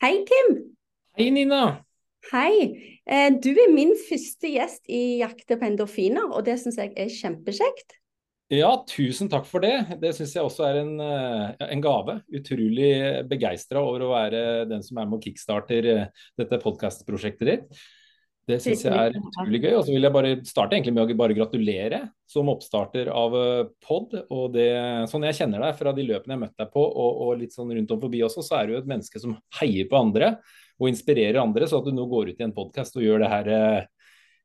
Hei, Kim. Hei, Nina. Hei. Eh, Du er min første gjest i Jakte på endorfiner, og det syns jeg er kjempekjekt. Ja, tusen takk for det. Det syns jeg også er en, eh, en gave. Utrolig begeistra over å være den som er med og kickstarter eh, dette podkastprosjektet ditt. Det syns jeg er utrolig gøy. Og så vil jeg bare starte egentlig med å bare gratulere som oppstarter av eh, pod. Og det, sånn jeg kjenner deg fra de løpene jeg har møtt deg på, og, og litt sånn rundt om forbi også, så er du et menneske som heier på andre og inspirerer andre. Så at du nå går ut i en podkast og gjør det her eh,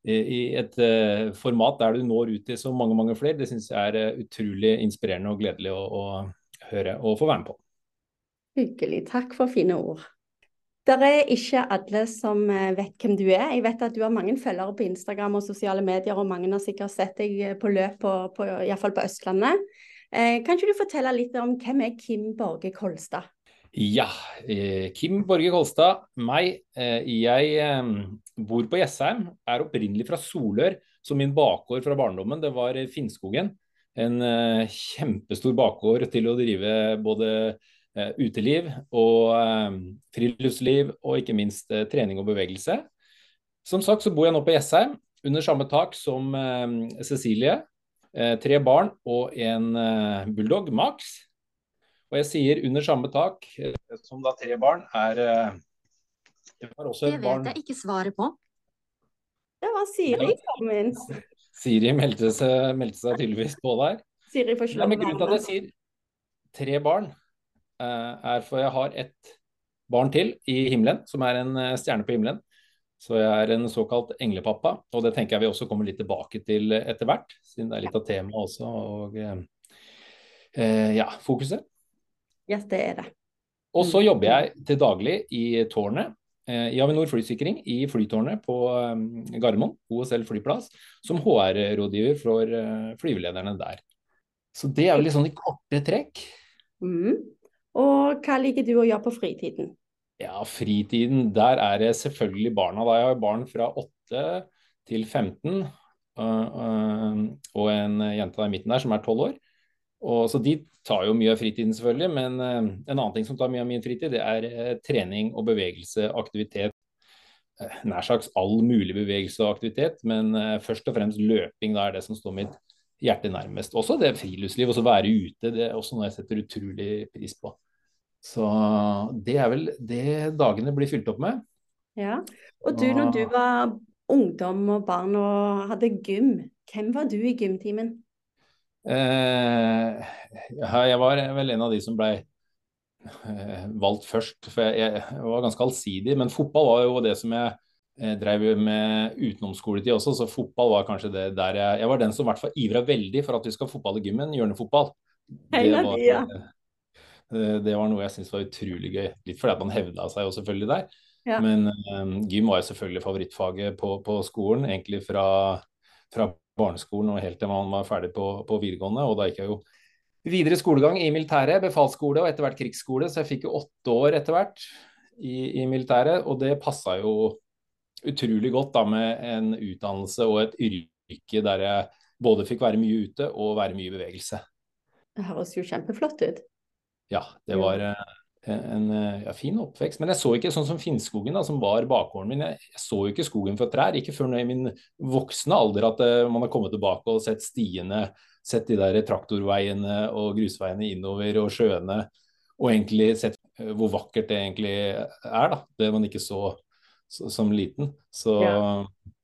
i et eh, format der du når ut til så mange mange flere, det syns jeg er uh, utrolig inspirerende og gledelig å, å høre og få være med på. Hyggelig. Takk for fine ord. Det er ikke alle som eh, vet hvem du er. Jeg vet at du har mange følgere på Instagram og sosiale medier, og mange har sikkert sett deg på løp, på, på, iallfall på Østlandet. Eh, kan ikke du fortelle litt om hvem er Kim Borge Kolstad? Ja, eh, Kim Borge Kolstad, meg. Eh, jeg eh, bor på Jessheim, er opprinnelig fra Solør, så min bakgård fra barndommen det var Finnskogen. En kjempestor bakgård til å drive både uteliv og friluftsliv, og ikke minst trening og bevegelse. Som sagt så bor jeg nå på Jessheim, under samme tak som Cecilie. Tre barn og en bulldog, Max. Og jeg sier under samme tak, eh, som da tre barn, er eh, Det var også et barn Det vet jeg ikke svaret på. Det var Siri som min. Siri meldte seg, meldte seg, tydeligvis på der. Siri får ikke lov å Grunnen til at jeg sier tre barn, eh, er for jeg har ett barn til i himmelen, som er en stjerne på himmelen. Så jeg er en såkalt englepappa, og det tenker jeg vi også kommer litt tilbake til etter hvert, siden det er litt av temaet også, og eh, ja, fokuset. Ja, det er det. Og så mm. jobber jeg til daglig i tårnet eh, i Avinor flysikring i flytårnet på um, Gardermoen, OSL flyplass, som HR-rådgiver for flyvelederne der. Så det er jo litt sånn i korte trekk. Mm. Og hva liker du å gjøre på fritiden? Ja, fritiden, der er det selvfølgelig barna. Da jeg har barn fra 8 til 15, uh, uh, og en jente der i midten der som er 12 år. Og, så De tar jo mye av fritiden, selvfølgelig, men en annen ting som tar mye av min fritid, det er trening og bevegelse, aktivitet. Nær sagt all mulig bevegelse og aktivitet, men først og fremst løping. Da er det som står mitt hjerte nærmest. Også det friluftsliv, også være ute, det er også noe jeg setter utrolig pris på. Så det er vel det dagene blir fylt opp med. Ja, Og du, når du var ungdom og barn og hadde gym, hvem var du i gymtimen? Eh, jeg var vel en av de som ble eh, valgt først, for jeg, jeg, var ganske allsidig. Men fotball var jo det som jeg eh, drev med utenomskoletid også, så fotball var kanskje det der jeg Jeg var den som i hvert fall ivra veldig for at vi skal fotball i gymmen, hjørnefotball. Det var, eh, det var noe jeg syntes var utrolig gøy. Litt fordi at man hevda seg jo selvfølgelig der. Ja. Men um, gym var jo selvfølgelig favorittfaget på, på skolen, egentlig fra, fra barneskolen og helt til man var ferdig på, på videregående. Og da gikk jeg jo videre skolegang i militæret, befalsskole og etter hvert krigsskole, så jeg fikk jo åtte år etter hvert i, i militæret. Og det passa jo utrolig godt da med en utdannelse og et yrke der jeg både fikk være mye ute og være mye i bevegelse. Det høres jo kjempeflott ut. Ja, det var eh, en ja, fin oppvekst. Men jeg så ikke sånn som Finnskogen, da, som var bakgården min. Jeg, så så ikke skogen for trær. Ikke før i min voksne alder at uh, man har kommet tilbake og sett stiene, sett de der traktorveiene og grusveiene innover og sjøene. Og egentlig sett hvor vakkert det egentlig er, da. Det man ikke så, så som liten. Så ja.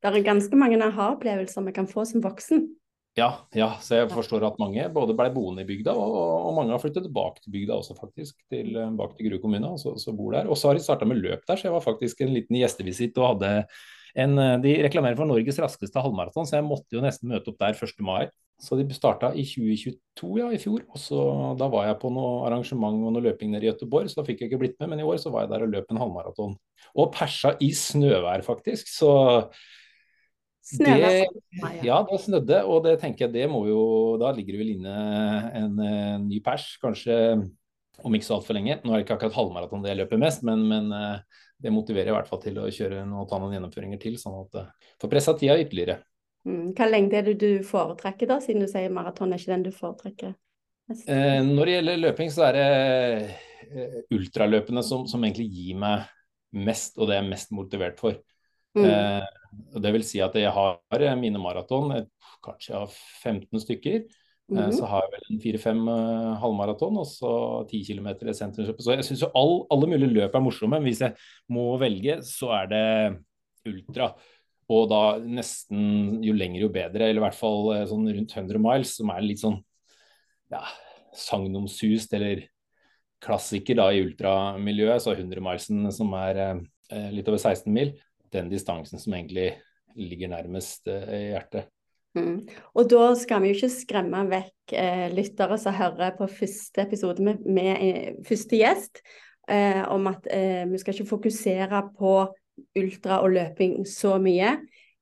Det er ganske mange aha-opplevelser vi kan få som voksen. Ja, ja, så jeg forstår at mange både ble boende i bygda, og, og mange har flyttet tilbake til bygda også, faktisk. Til, bak til Grue kommune, og så, så, bor der. Og så har de starta med løp der, så jeg var faktisk en liten gjestevisitt og hadde en De reklamerer for Norges raskeste halvmaraton, så jeg måtte jo nesten møte opp der 1. mai. Så de starta i 2022, ja, i fjor. Og så da var jeg på noe arrangement og noe løping nede i Gøteborg, så da fikk jeg ikke blitt med, men i år så var jeg der og løp en halvmaraton. Og persa i snøvær, faktisk. Så det, ja, det snødde, og det tenker jeg det må jo Da ligger det vel inne en, en ny pers, kanskje om ikke så altfor lenge. Nå er det ikke akkurat halvmaraton det jeg løper mest, men, men, eh, det motiverer i hvert fall til å kjøre og ta noen gjennomføringer til, sånn at det eh, får pressa tida ytterligere. Mm. Hva lengde er det du foretrekker, da, siden du sier maraton er ikke den du foretrekker? Eh, når det gjelder løping, så er det eh, ultraløpene som, som, egentlig gir meg mest, og det jeg er mest motivert for. Mm. Eh, og det vil si at jeg har eh, mine maraton, kanskje jeg har 15 stykker. Mm Eh, Så har jeg vel fire-fem eh, halvmaraton og så ti km i sentrumsløpet. Så jeg syns jo all, alle mulige løp er morsomme, men hvis jeg må velge, så er det ultra. Og da nesten jo lenger jo bedre, eller i hvert fall sånn rundt 100 miles, som er litt sånn ja, sagnomsust eller klassiker da i ultramiljøet. Så 100-milesen som er eh, litt over 16 mil, den distansen som egentlig ligger nærmest eh, hjertet. Mm. Og da skal vi jo ikke skremme vekk eh, lyttere som hører på første episode med, med eh, første gjest, eh, om at eh, vi skal ikke fokusere på ultra og løping så mye.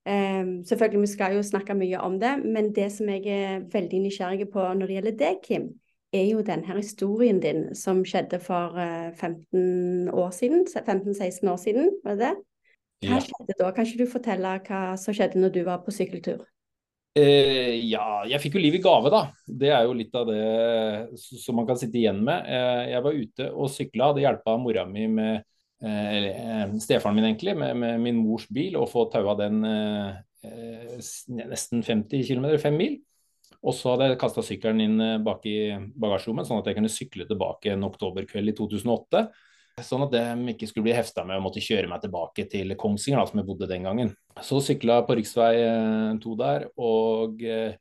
Um, selvfølgelig, vi skal jo snakke mye om det, men det som jeg er veldig nysgjerrig på når det gjelder deg, Kim, er jo denne historien din som skjedde for 15 år siden, 15-16 år siden, var det det? Hva ja. skjedde da? Kan ikke du fortelle hva som skjedde når du var på sykkeltur? Eh, ja, jeg fikk jo liv i gave, da. Det er jo litt av det som man kan sitte igjen med. Eh, jeg var ute og sykla, hadde hjelpa mora mi med eh, eh, stefaren min egentlig, med, med, min mors bil og få taua den eh, eh, nesten 50 km, 5 mil. Og så hadde jeg kasta sykkelen inn bak i bagasjerommet, sånn at jeg kunne sykle tilbake en oktoberkveld i 2008. Sånn at de ikke skulle bli hefta med å måtte kjøre meg tilbake til Kongsvinger, som jeg bodde den gangen. Så sykla på rv. 2 der og eh,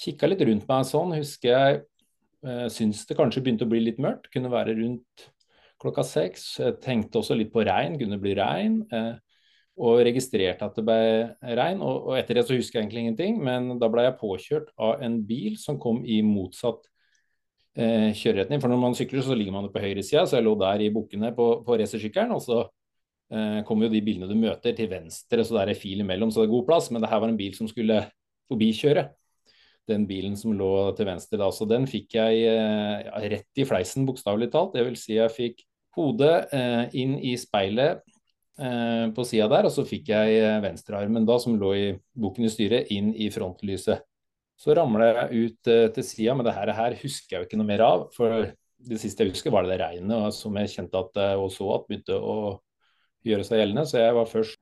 kikka litt rundt meg sånn, husker jeg. Eh, Syns det kanskje begynte å bli litt mørkt, kunne være rundt klokka seks. Jeg tenkte også litt på regn, kunne bli regn. Og registrerte at det ble regn. Og, og etter det så husker jeg egentlig ingenting, men da ble jeg påkjørt av en bil som kom i motsatt eh, kjøreretning. For når man sykler, så ligger man på høyresida, så jeg lå der i bukkene på, på racersykkelen. Og så eh, kommer jo de bilene du møter til venstre, så det er en fil imellom, så det er god plass. Men det her var en bil som skulle forbikjøre. Den bilen som lå til venstre da, så den fikk jeg eh, rett i fleisen, bokstavelig talt. Det vil si jeg fikk hodet eh, inn i speilet på sida der, og så fikk jeg eh, venstrearmen da, som lå i boken i styret, inn i frontlyset. Så ramla jeg ut uh, til sida, men det her, her, husker jeg jo ikke noe mer av. For det siste jeg husker, var det det regnet som jeg kjente at og så at begynte å gjøre seg gjeldende. Så jeg var først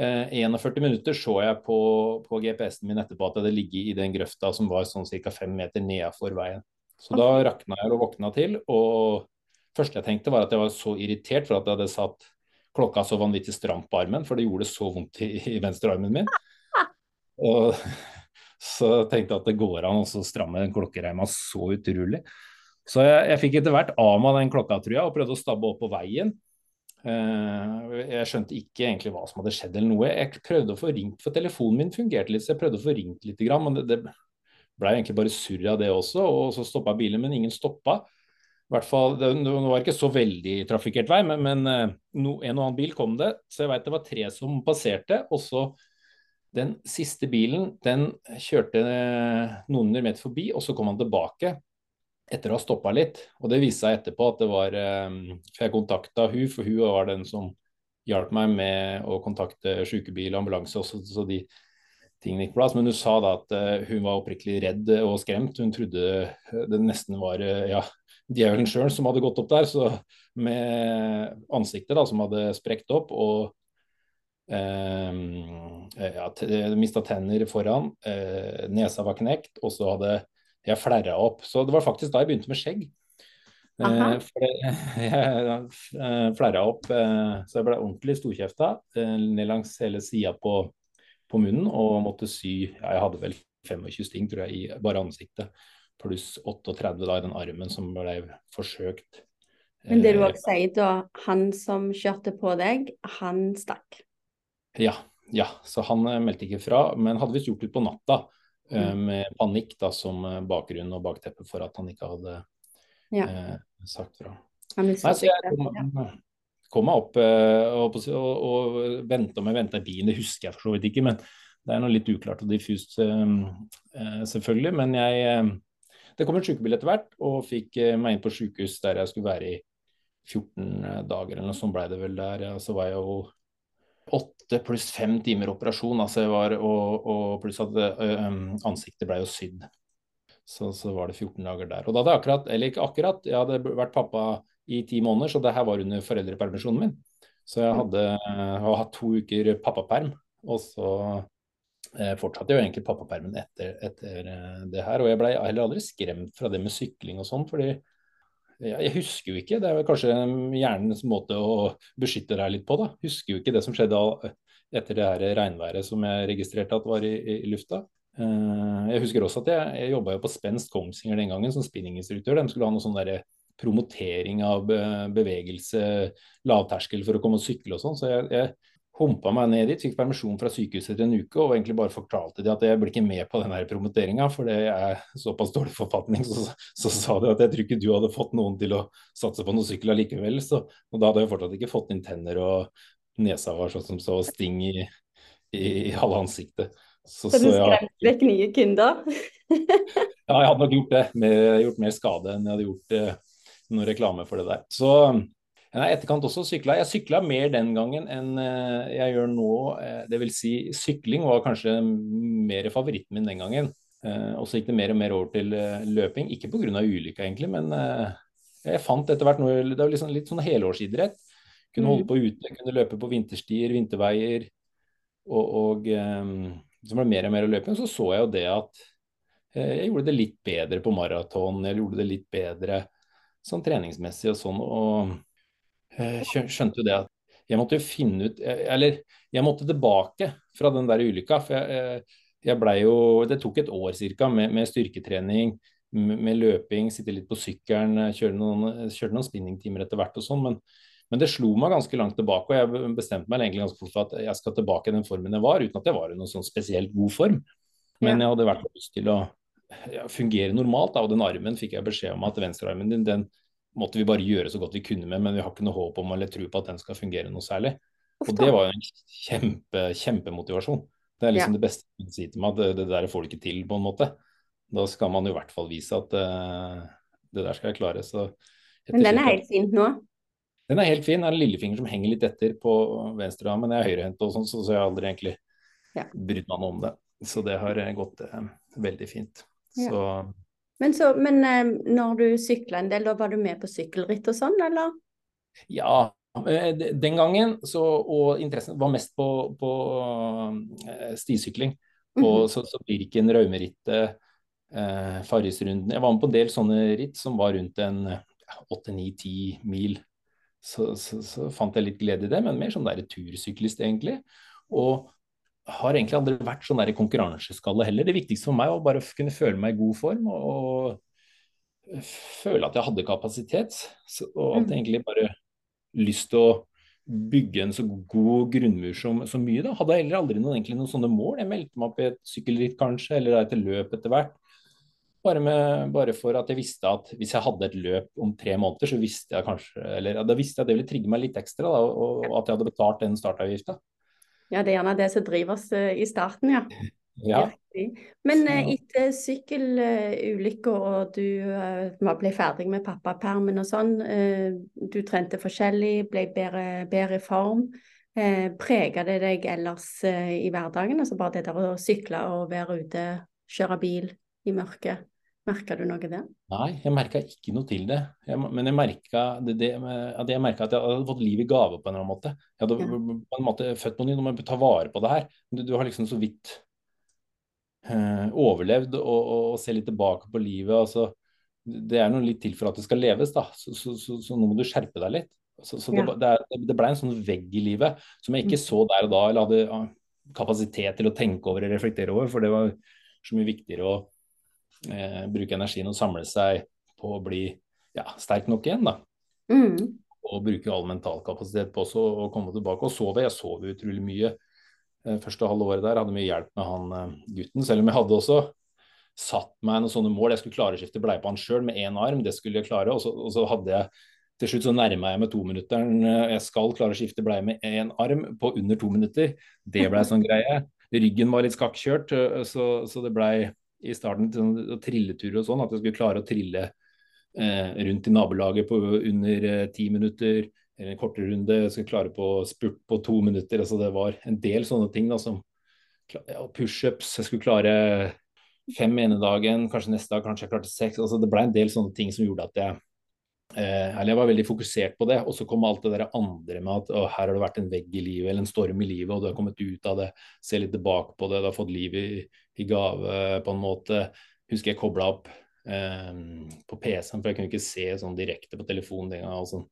eh, 41 minutter så jeg på, på GPS-en min etterpå at jeg hadde ligget i den grøfta som var sånn ca. fem meter nedafor veien. Så da rakna jeg og våkna til. Og første jeg tenkte var at jeg var så irritert for at jeg hadde satt klokka så vanvittig stramt på armen, for det gjorde så vondt i, i venstrearmen min. Og så tenkte jeg at det går an å stramme den klokkereima så utrolig. Så jeg, jeg fikk etter hvert av meg den klokka, tror jeg, og prøvde å stabbe opp på veien. Uh, jeg skjønte ikke egentlig hva som hadde skjedd eller noe. Jeg prøvde å få ringt, for telefonen min fungerte litt, så jeg prøvde å få ringt litt, men det, det ble egentlig bare surr av det også. Og så stoppa bilen, men ingen stoppa. Hvert fall, det, var ikke så veldig trafikkert vei, men, men uh, no, en og annen bil kom det. Så jeg veit det var tre som passerte. og så den siste bilen den kjørte noen hundre meter forbi, og så kom han tilbake etter å ha stoppa litt. Og det viste seg etterpå at det var ehm, For jeg kontakta hun, for hun var den som hjalp meg med å kontakte sykebil og ambulanse også, så de tingene gikk på plass. Men hun sa da at eh, hun var oppriktig redd og skremt. Hun trodde det nesten var eh, ja, djevelen sjøl som hadde gått opp der, så med ansiktet da, som hadde sprukket opp. og eh, ja, mista tenner foran, eh, nesa var knekt, og så hadde jeg flerra opp. Så det var faktisk da jeg begynte med skjegg. Uh, jeg flerra opp, så jeg ble ordentlig storkjefta ned langs hele sida på, på, munnen og måtte sy ja, Jeg hadde vel 25 sting, tror jeg, i bare ansiktet. Pluss 38 da i den armen som ble forsøkt. Men det du også sier da, han som kjørte på deg, han stakk? Ja, ja, så han eh, meldte ikke fra, men hadde visst gjort det på natta. Eh, mm. Med panikk da, som eh, bakgrunn og bakteppe for at han ikke hadde ja. eh, sagt fra. Nei, så jeg kom, kom meg opp og, og, og venta om jeg venta i bilen, det husker jeg for så vidt ikke. Men det er noe litt uklart og diffust, eh, selvfølgelig. Men jeg Det kom en sykebil etter hvert, og fikk meg inn på sykehus der jeg skulle være i 14 dager, eller noe sånt ble det vel der. Så var jeg jo åtte pluss fem timer operasjon, altså var, og, og, pluss at uh, ansiktet ble jo sydd. Så, så, var det 14 dager der. Og da hadde jeg akkurat, eller ikke akkurat, jeg hadde vært pappa i ti måneder, så det her var under foreldrepermisjonen min. Så jeg hadde har hatt to uker pappaperm, og så eh, fortsatte jo egentlig pappapermen etter, etter eh, det her. Og jeg ble heller aldri skremt fra det med sykling og sånn, fordi jeg, jeg husker jo ikke. Det er vel kanskje hjernens måte å beskytte deg litt på, da. Husker jo ikke det som skjedde etter det her regnværet som jeg registrerte at var i, i, lufta. Uh, jeg husker også at jeg, jeg jobba på Spenst Kongsvinger den gangen som spinninginstruktør. De skulle ha noe sånn derre promotering av bevegelse, lavterskel for å komme og sykle og sånn. Så jeg, jeg humpa meg ned dit, fikk permisjon fra sykehuset etter en uke og egentlig bare fortalte de at jeg blir ikke med på den promoteringa, for det er såpass dårlig forfatning. Så, så, så, sa de at jeg tror ikke du hadde fått noen til å satse på noen sykkel allikevel. Så, og da hadde jeg fortsatt ikke fått inn tenner, og nesa var sånn som så sting i, i, i halve ansiktet. Så, så du skremte vekk nye kunder? ja, jeg hadde nok gjort det. Med, gjort mer skade enn jeg hadde gjort eh, noe reklame for det der. Så har etterkant også sykla. Jeg sykla mer den gangen enn eh, jeg gjør nå. Eh, det vil si, sykling var kanskje mer favoritten min den gangen. Eh, og så gikk det mer og mer over til løping. Ikke pga. ulykka, egentlig, men jeg fant etter hvert noe Det var liksom litt sånn helårsidrett. Kunne holde mm. på ute, kunne løpe på vinterstier, vinterveier. Og, og så ble det mer og mer å løpe. Så så jeg jo det at jeg gjorde det litt bedre på maraton. Jeg gjorde det litt bedre sånn treningsmessig og sånn. Og skjønte jo det at jeg måtte jo finne ut eh, Eller jeg måtte tilbake fra den der ulykka. For jeg, eh, jeg blei jo Det tok et år ca. Med, med, styrketrening, med, med, løping, sitte litt på sykkelen, kjøre noen, kjøre noen spinningtimer etter hvert og sånn. Men, men, det slo meg ganske langt tilbake, og jeg bestemte meg egentlig ganske fort for at jeg skal tilbake i den formen jeg var, uten at jeg var i noen sånn spesielt god form. Men jeg hadde vært lyst til å ja, fungere normalt. Da. Og den armen fikk jeg beskjed om at venstrearmen din den måtte vi bare gjøre så godt vi kunne med, men vi har ikke noe håp om eller tro på at den skal fungere noe særlig. Og det var jo en kjempe, kjempemotivasjon. Det er liksom ja. det beste man kan si til meg, at det, det, der får du ikke til, på en måte. Da skal man jo i hvert fall vise at uh, det der skal jeg klare. Så men den er helt fin nå? Den er helt fin. Det er en lillefinger som henger litt etter på venstre arm, men jeg er høyrehendt og sånn, så, så jeg har aldri egentlig ja. brydd meg noe om det. Så det har gått uh, veldig fint. Så Men, så, men eh, når du sykla en del, da var du med på sykkelritt og sånn, eller? Ja, eh, den gangen så, og interessen var mest på, på uh, stisykling. og mm -hmm. så, så Birken, Raumerittet, eh, Farrisrunden. Jeg var med på en del sånne ritt som var rundt en åtte-ni-ti mil. Så, så, så, fant jeg litt glede i det, men mer som der tursyklist, egentlig. Og har egentlig aldri vært sånn der i konkurranseskalle heller. Det viktigste for meg var bare å kunne føle meg i god form og, og føle at jeg hadde kapasitet. og at jeg mm. egentlig bare lyst til å bygge en så god grunnmur som, som mye. da. Hadde jeg heller aldri noen, egentlig, noen sånne mål. Jeg meldte meg opp i et sykkelritt kanskje, eller et løp etter hvert. Bare, med, bare, for at jeg visste at hvis jeg hadde et løp om tre måneder, så visste jeg kanskje, eller da visste jeg at det ville trigge meg litt ekstra, da, og, og at jeg hadde betalt den startavgifta. Ja, det er gjerne det som driver oss eh, i starten, ja. ja. Men uh, etter sykkelulykka og du uh, ble ferdig med pappapermen og sånn, du trente forskjellig, ble bedre, bedre form. Uh, Prega det deg ellers i hverdagen? Altså bare det der å sykle og være ute, kjøre bil i mørket? Merka du noe der? Nei, jeg merka ikke noe til det. Jeg, men jeg merka det, det, at jeg hadde fått liv i gave på en eller annen måte. Jeg hadde ja. på en måte født på ny, nå må jeg ta vare på det her. Du, du har liksom så vidt eh, overlevd og, og, og ser litt tilbake på livet. Altså, det er noe litt til for at det skal leves, da. Så, så, så, så nå må du skjerpe deg litt. Så, ja. det, det, det ble en sånn vegg i livet som jeg ikke mm. så der og da, eller hadde kapasitet til å tenke over og reflektere over, for det var så mye viktigere å eh, bruke energien og samle seg på å bli ja, sterk nok igjen. da. Mm. Og bruke all mental kapasitet på å komme tilbake. Og sove. Jeg sov utrolig mye eh, første halve året der. Hadde mye hjelp med han eh, gutten. Selv om jeg hadde også satt meg noen sånne mål. Jeg skulle klare å skifte bleie på han sjøl med én arm. Det skulle jeg klare. Og så, og så hadde jeg til slutt så nærma jeg meg tominutteren. Jeg skal klare å skifte bleie med én arm på under to minutter. Det blei sånn greie. Ryggen var litt skakkjørt, eh, så, så det blei i starten til trilleturer og sånn, at jeg skulle klare å trille eh, rundt i nabolaget på under eh, ti minutter. Eller en kortere runde. Jeg skulle klare på spurt på to minutter. altså Det var en del sånne ting. da som ja, Pushups. Jeg skulle klare fem ene dagen, kanskje neste dag kanskje jeg klarte seks. altså Det ble en del sånne ting som gjorde at jeg Eh, eller jeg var veldig fokusert på det, og så kom alt det der andre med at å, her har det vært en vegg i livet eller en storm i livet, og du har kommet ut av det, ser litt tilbake på det, du har fått livet i, i, gave på en måte. Husker jeg kobla opp eh, på PC-en, for jeg kunne ikke se sånn direkte på telefonen den gangen. Sånn,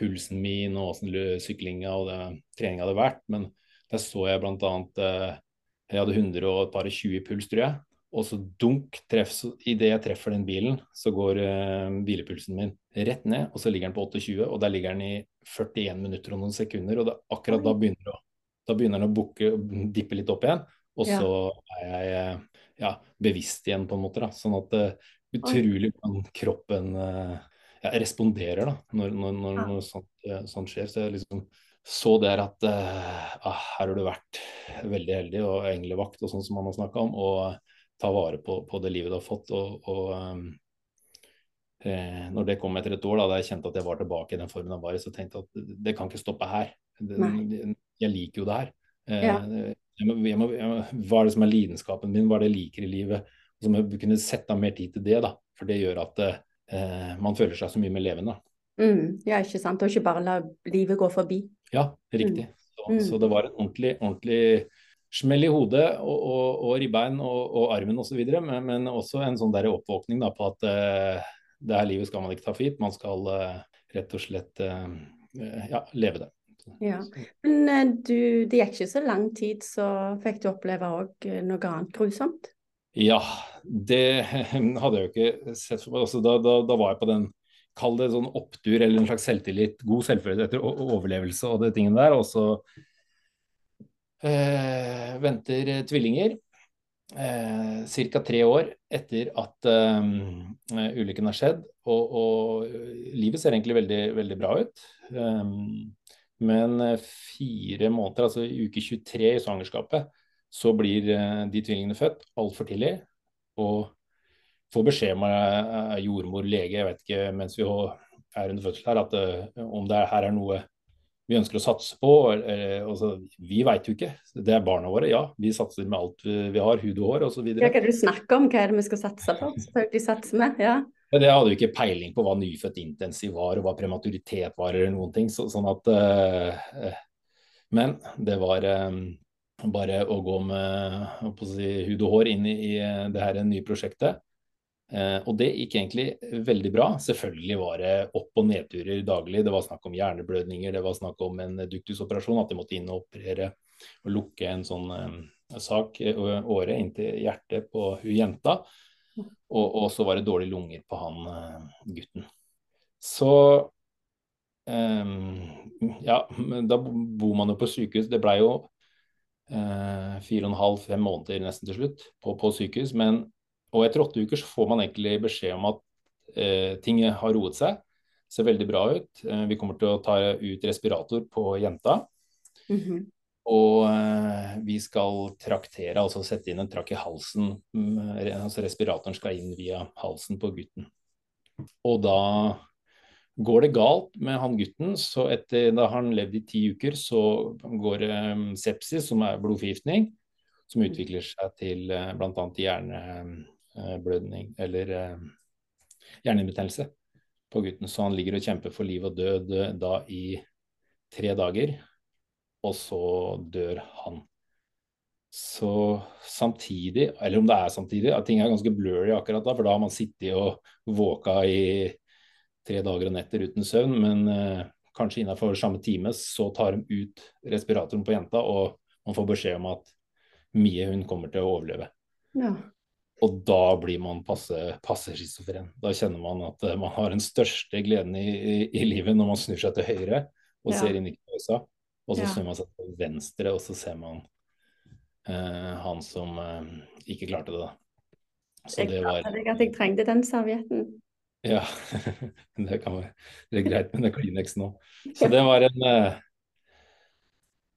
pulsen min og åssen syklinga og treninga hadde vært. Men der så jeg bl.a. Eh, jeg hadde 100 og et par og 20 i puls, tror jeg. Og så dunk, treff, idet jeg treffer den bilen, så går uh, hvilepulsen min rett ned, og så ligger den på 28, og der ligger den i 41 minutter og noen sekunder. Og det, akkurat da begynner, å, da begynner den å bukke, dippe litt opp igjen, og så ja. er jeg eh, ja, bevisst igjen, på en måte. da, Sånn at uh, utrolig hvordan kroppen uh, ja, responderer da, når, når, når, noe sånt, sånt, skjer. Så jeg liksom så der at ah, her har du vært veldig heldig og englevakt og sånn som man har snakka om. og ta vare på, på, det livet du har fått. Og, og um, eh, når det kom etter et år, da, da jeg kjente at jeg var tilbake i den formen jeg var i, så tenkte jeg at det kan ikke stoppe her. Det, jeg liker jo det her. Eh, ja. jeg må, jeg må, hva er det som er lidenskapen min, hva er det jeg liker i livet? Og så må jeg kunne sette av mer tid til det, da. For det gjør at eh, man føler seg så mye mer levende. Mm, ja, ikke sant. Og ikke bare la livet gå forbi. Ja, riktig. Mm. Så, mm. så, det var en ordentlig, ordentlig smell i hodet og, og, og ribbein og, og armen osv., men, men også en sånn der oppvåkning da, på at uh, det her livet skal man ikke ta for gitt. Man skal uh, rett og slett uh, ja, leve det. Ja, Men du, det gikk ikke så lang tid, så fikk du oppleve òg noe annet grusomt? Ja, det hadde jeg jo ikke sett for meg. Altså, da, da, da, var jeg på den Kall det sånn opptur eller en slags selvtillit, god selvfølelse etter overlevelse og det tingene der. Og så venter eh, tvillinger. Eh, Ca. tre år etter at uh, ulykken har skjedd. Og, og, livet ser egentlig veldig, veldig bra ut. Um, men fire måneder, altså uke 23 i svangerskapet, så blir uh, de tvillingene født altfor tidlig. Og får beskjed uh, jordmor, lege, jeg vet ikke mens vi er under fødsel her, at om det her er noe vi ønsker å satse på. Altså, vi veit jo ikke. Det er barna våre, ja. Vi satser med alt vi har, hud og hår osv. Hva er det du snakker om, hva er det vi skal satse på? Selvfølgelig satse med, ja. Men jeg hadde jo ikke peiling på hva nyfødt intensiv var, og hva prematuritet var, eller noen ting. Så, sånn at uh, Men det var um, bare å gå med å si, hud og hår inn i, i det her nye prosjektet. Eh, og det gikk egentlig veldig bra. Selvfølgelig var det opp- og nedturer daglig. Det var snakk om hjerneblødninger, det var snakk om en duktusoperasjon, at de måtte inn og operere og lukke en sånn eh, sak eh, året inntil hjertet på hun jenta. Og, og, så var det dårlige lunger på han gutten. Så um, ja, da bor man jo på sykehus. Det blei jo fire og en halv, fem måneder nesten til slutt på, på sykehus. men og etter åtte uker så får man egentlig beskjed om at eh, ting har roet seg. Ser veldig bra ut. Eh, vi kommer til å ta ut respirator på jenta. Mm -hmm. Og eh, vi skal traktere, altså sette inn en trakk i halsen. Mm, altså respiratoren skal inn via halsen på gutten. Og da går det galt med han gutten, så etter da han levd i ti uker, så går um, sepsis, som er blodforgiftning, som utvikler seg til uh, bl.a. hjerne Eh, blødning eller eh, hjernehinnebetennelse på gutten. Så han ligger og kjemper for liv og død eh, da i tre dager, og så dør han. Så samtidig, eller om det er samtidig, at ting er ganske blurry akkurat da, for da har man sittet og våka i tre dager og netter uten søvn, men eh, kanskje innenfor samme time så tar de ut respiratoren på jenta, og man får beskjed om at Mie hun kommer til å overleve. Ja. Og da blir man passe, passe schizofren. Da kjenner man at uh, man har den største gleden i, i, i, livet når man snur seg til høyre og ja. ser inn i køsa. Og så ja. snur man seg til venstre, og så ser man uh, han som uh, ikke klarte det, da. Så jeg det var Jeg at jeg trengte den servietten. Ja, det kan være det er greit med den Kleenex nå. Så det var en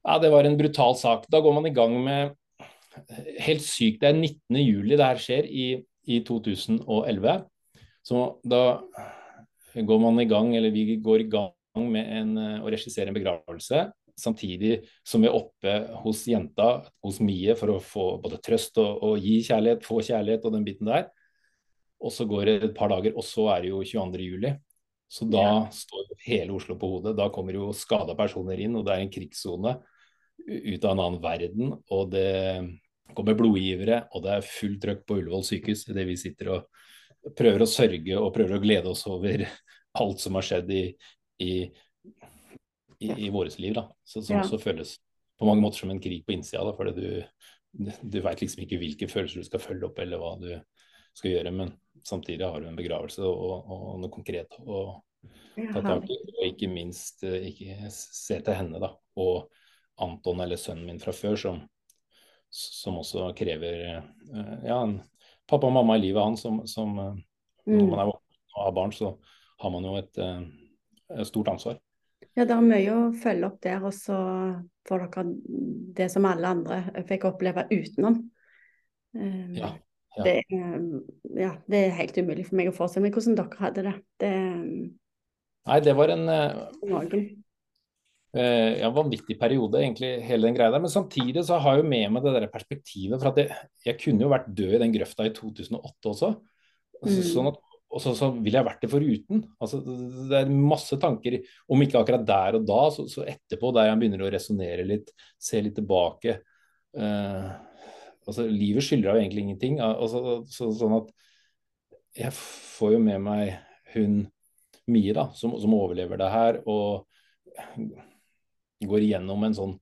Ja, det var en brutal sak. Da går man i gang med helt sykt. Det er 19. juli det her skjer i, i 2011. Så da går man i gang, eller vi går i gang med en, å regissere en begravelse. Samtidig som vi er oppe hos jenta, hos Mie, for å få både trøst og, og gi kjærlighet, få kjærlighet og den biten der. Og så går det et par dager, og så er det jo 22. juli. Så da ja. står hele Oslo på hodet. Da kommer jo skada personer inn, og det er en krigssone ut av en annen verden. Og det kommer blodgivere, og det er fullt trøkk på Ullevål sykehus idet vi sitter og prøver å sørge og prøver å glede oss over alt som har skjedd i, i, i, i vårt liv. da. Så, som ja. også føles på mange måter som en krig på innsida. Da, fordi du, du veit liksom ikke hvilke følelser du skal følge opp, eller hva du skal gjøre. Men samtidig har du en begravelse og, og noe konkret å ta tak i. Og ikke minst eh, ikke se til henne, da. Og Anton, eller sønnen min fra før, som, som også krever eh, ja, pappa og mamma i livet han som, som eh, mm. Når man er voksen og har barn, så har man jo et, et stort ansvar. Ja, det er mye å følge opp der, og så får dere det som alle andre fikk oppleve utenom. Um, ja, ja. Det, ja, det, er helt umulig for meg å forestille meg hvordan dere hadde det. det Nei, det var en uh, ja, vanvittig periode, egentlig, hele den greia der. Men samtidig så har jeg jo med meg det der perspektivet. For at jeg, jeg kunne jo vært død i den grøfta i 2008 også. Mm. Sånn at og så, så ville jeg vært det foruten. Altså, det er masse tanker, om ikke akkurat der og da, så, så etterpå, der jeg begynner å resonnere litt, se litt tilbake. Uh, altså, livet skylder jo egentlig ingenting. Altså, så, sånn at jeg får jo med meg hun Mie, da, som, som overlever det her, og går igjennom en sånn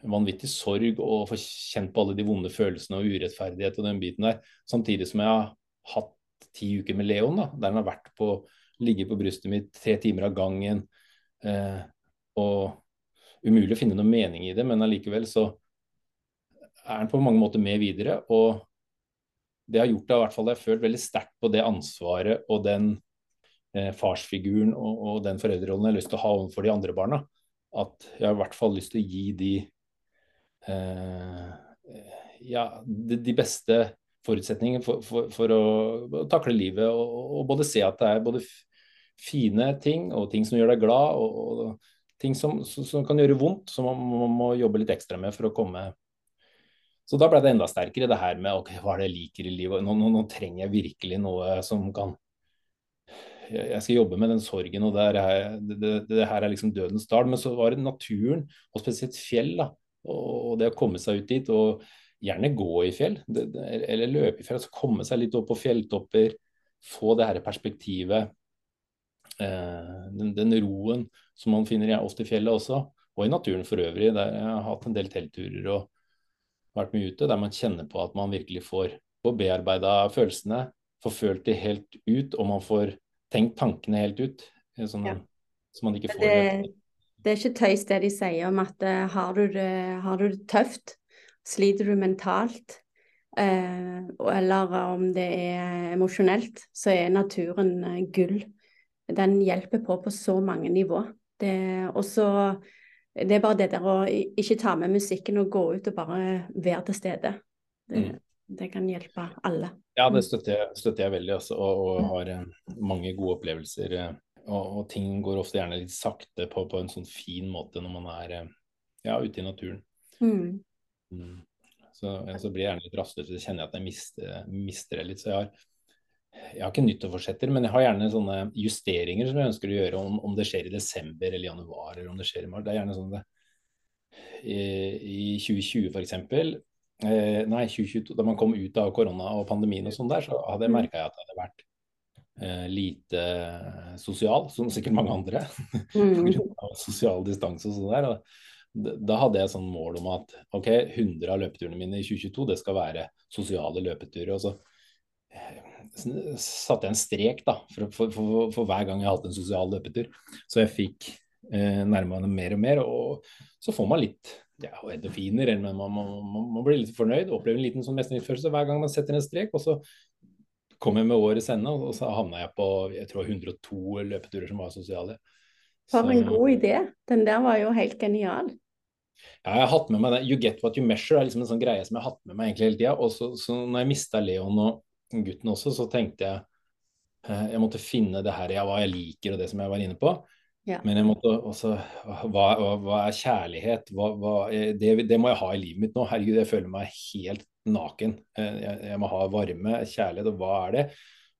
vanvittig sorg og får kjent på alle de vonde følelsene og urettferdighet og den biten der. Samtidig som jeg har hatt ti uker med Leon, da, der han har vært på, ligget på brystet mitt tre timer av gangen. Eh, og umulig å finne noe mening i det, men allikevel så er han på mange måter med videre. Og det har gjort det, hvert fall jeg har følt veldig sterkt på det ansvaret og den eh, farsfiguren og, og, den foreldrerollen jeg har lyst til å ha overfor de andre barna. At jeg har i hvert fall lyst til å gi de eh, ja, de, beste forutsetningene for, for, for å, takle livet og, og, både se at det er både fine ting og ting som gjør deg glad, og, og ting som, som, kan gjøre vondt, som man, man, må jobbe litt ekstra med for å komme Så da ble det enda sterkere, det her med ok, hva er det jeg liker i livet. Nå, nå, nå trenger jeg virkelig noe som kan jeg skal jobbe med den sorgen, og det, er, det, det her er liksom dødens dal. Men så var det naturen, og spesielt fjell, da, og det å komme seg ut dit. og gjerne gå i fjell, eller løpe i fjell. altså Komme seg litt opp på fjelltopper, få det her perspektivet. Eh, den, den, roen som man finner ofte i fjellet også, og i naturen for øvrig. Der jeg har hatt en del teltturer og vært mye ute, der man kjenner på at man virkelig får, får bearbeida følelsene, får følt det helt ut, og man får tenkt tankene helt ut. Sånn, ja. Så man ikke får det, det er ikke tøys det de sier om at uh, har, du det, har du det tøft, Sliter du mentalt, uh, eller om det er emosjonelt, så er naturen uh, gull. Den hjelper på på så mange nivå. Det, også, det er bare det der å ikke ta med musikken og gå ut og bare være til stede. Det, mm. Det kan hjelpe alle. Ja, det støtter jeg, støtter jeg veldig, også, og, og mm. har eh, mange gode opplevelser. Eh, og, og, ting går ofte gjerne litt sakte på, på en sånn fin måte når man er eh, ja, ute i naturen. Mm. Mm. Så, så, blir jeg gjerne litt rastløs, så kjenner jeg at jeg mister, mister det litt. Så jeg har, jeg har ikke nyttårsforsetter, men jeg har gjerne sånne justeringer som jeg ønsker å gjøre, om, om det skjer i desember eller januar, eller om det skjer i mars. Det er gjerne sånn det i, i 2020 f.eks. Eh, nei, 2022, da man kom ut av korona og pandemien og sånn der, så hadde jeg mm. merka at jeg hadde vært eh, lite sosial, som sikkert mange andre. Mm. sosial distanse og sånn der. Og, da hadde jeg sånn mål om at ok, 100 av løpeturene mine i 2022 det skal være sosiale løpeturer. og så eh, satte jeg en strek da, for, for, for, for hver gang jeg hadde en sosial løpetur. Så jeg fikk eh, nærma meg mer og mer. Og så får man litt ja, endorfiner, men man, man, man, man, blir litt fornøyd. Opplever en liten sånn mestringsfølelse hver gang man setter en strek. Og så kom jeg med årets ende, og så havna jeg på jeg tror 102 løpeturer som var sosiale. For en god idé. Den der var jo helt genial. Ja, jeg har hatt med meg det. You get what you measure er liksom en sånn greie som jeg har hatt med meg egentlig hele tida. Og så, så når jeg mista Leon og gutten også, så tenkte jeg eh, jeg måtte finne det her, jeg, hva jeg liker og det som jeg var inne på. Ja. Men jeg måtte også Hva, hva, hva er kjærlighet? Hva, det, det, må jeg ha i livet mitt nå. Herregud, jeg føler meg helt naken. Eh, jeg, jeg må ha varme, kjærlighet, og hva er det?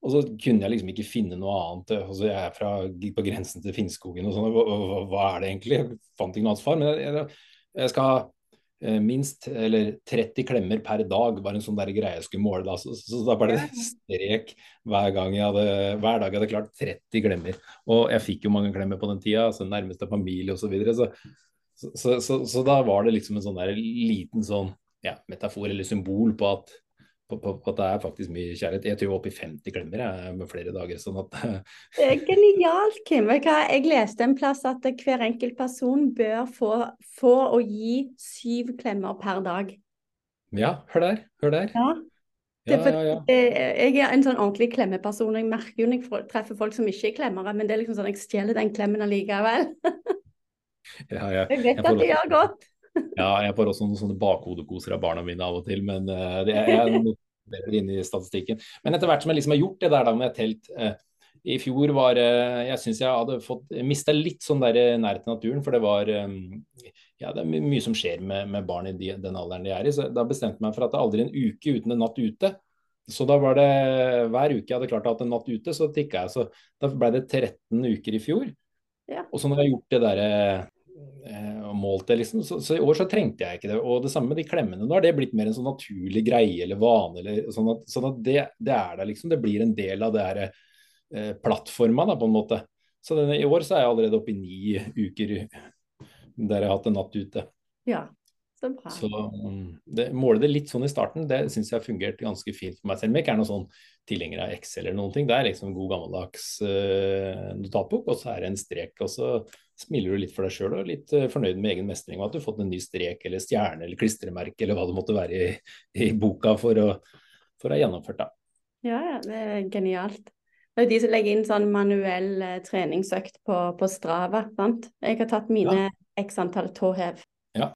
Og så kunne jeg liksom ikke finne noe annet. Altså, jeg er fra, på grensen til Finnskogen og sånn. Hva, hva, hva, er det egentlig? Jeg fant ikke noe annet svar. Men jeg, jeg skal ha eh, minst eller 30 klemmer per dag, var en sånn der greie jeg skulle måle. Da. Så, så, så da ble det strek hver, gang jeg hadde, hver dag jeg hadde klart 30 klemmer. Og jeg fikk jo mange klemmer på den tida, altså nærmeste familie osv. Så, videre, så, så, så, så da var det liksom en sånn der liten sånn ja, metafor eller symbol på at på, på, på, at det er faktisk mye kjærlighet. Jeg tror jeg er oppe i 50 klemmer jeg, med flere dager. sånn at... det er genialt, Kim. Jeg leste en plass at hver enkelt person bør få, få å gi syv klemmer per dag. Ja, hør der. Hør der. Ja. Ja, ja, ja. Jeg er en sånn ordentlig klemmeperson. Jeg merker jo når jeg treffer folk som ikke er klemmere, men det er liksom sånn jeg stjeler den klemmen allikevel. jeg vet jeg at det gjør godt ja, jeg får også noen sånne bakhodekoser av barna mine av og til, men uh, det er jeg inne i statistikken. Men etter hvert som jeg liksom har gjort det der da med telt uh, i fjor var uh, Jeg syns jeg hadde fått mista litt sånn der nær til naturen, for det var ja, det er mye som skjer med, med barn i de, den alderen de er i. Så da bestemte jeg meg for at det er aldri en uke uten en natt ute. Så da var det hver uke jeg hadde klart å ha en natt ute, så tikka jeg. Så da ble det 13 uker i fjor. Ja. Og så når jeg har gjort det derre Eh, målt det, liksom. Så, så, i år så trengte jeg ikke det. Og det samme med de klemmene. Nå har det blitt mer en sånn naturlig greie eller vane. Eller, sånn at, sånn at det, det, er der, liksom. Det blir en del av det her eh, plattforma, på en måte. Så denne, i år så er jeg allerede oppe i ni uker der jeg har hatt en natt ute. Ja, så bra. Så um, det, måle det litt sånn i starten, det syns jeg har fungert ganske fint for meg selv. Men ikke er noen sånn tilhenger av Excel eller noen ting. Det er liksom god gammeldags uh, notatbok, og så er det en strek. Og så smiler du litt for deg sjøl og litt uh, fornøyd med egen mestring. Og at du har fått en ny strek eller stjerne eller klistremerke eller hva det måtte være i, i boka for å, for å ha gjennomført, da. Ja, ja, det er genialt. Det er jo de som legger inn sånn manuell uh, treningsøkt på, på Strava. sant? Jeg har tatt mine ja. x antall tåhev. Ja.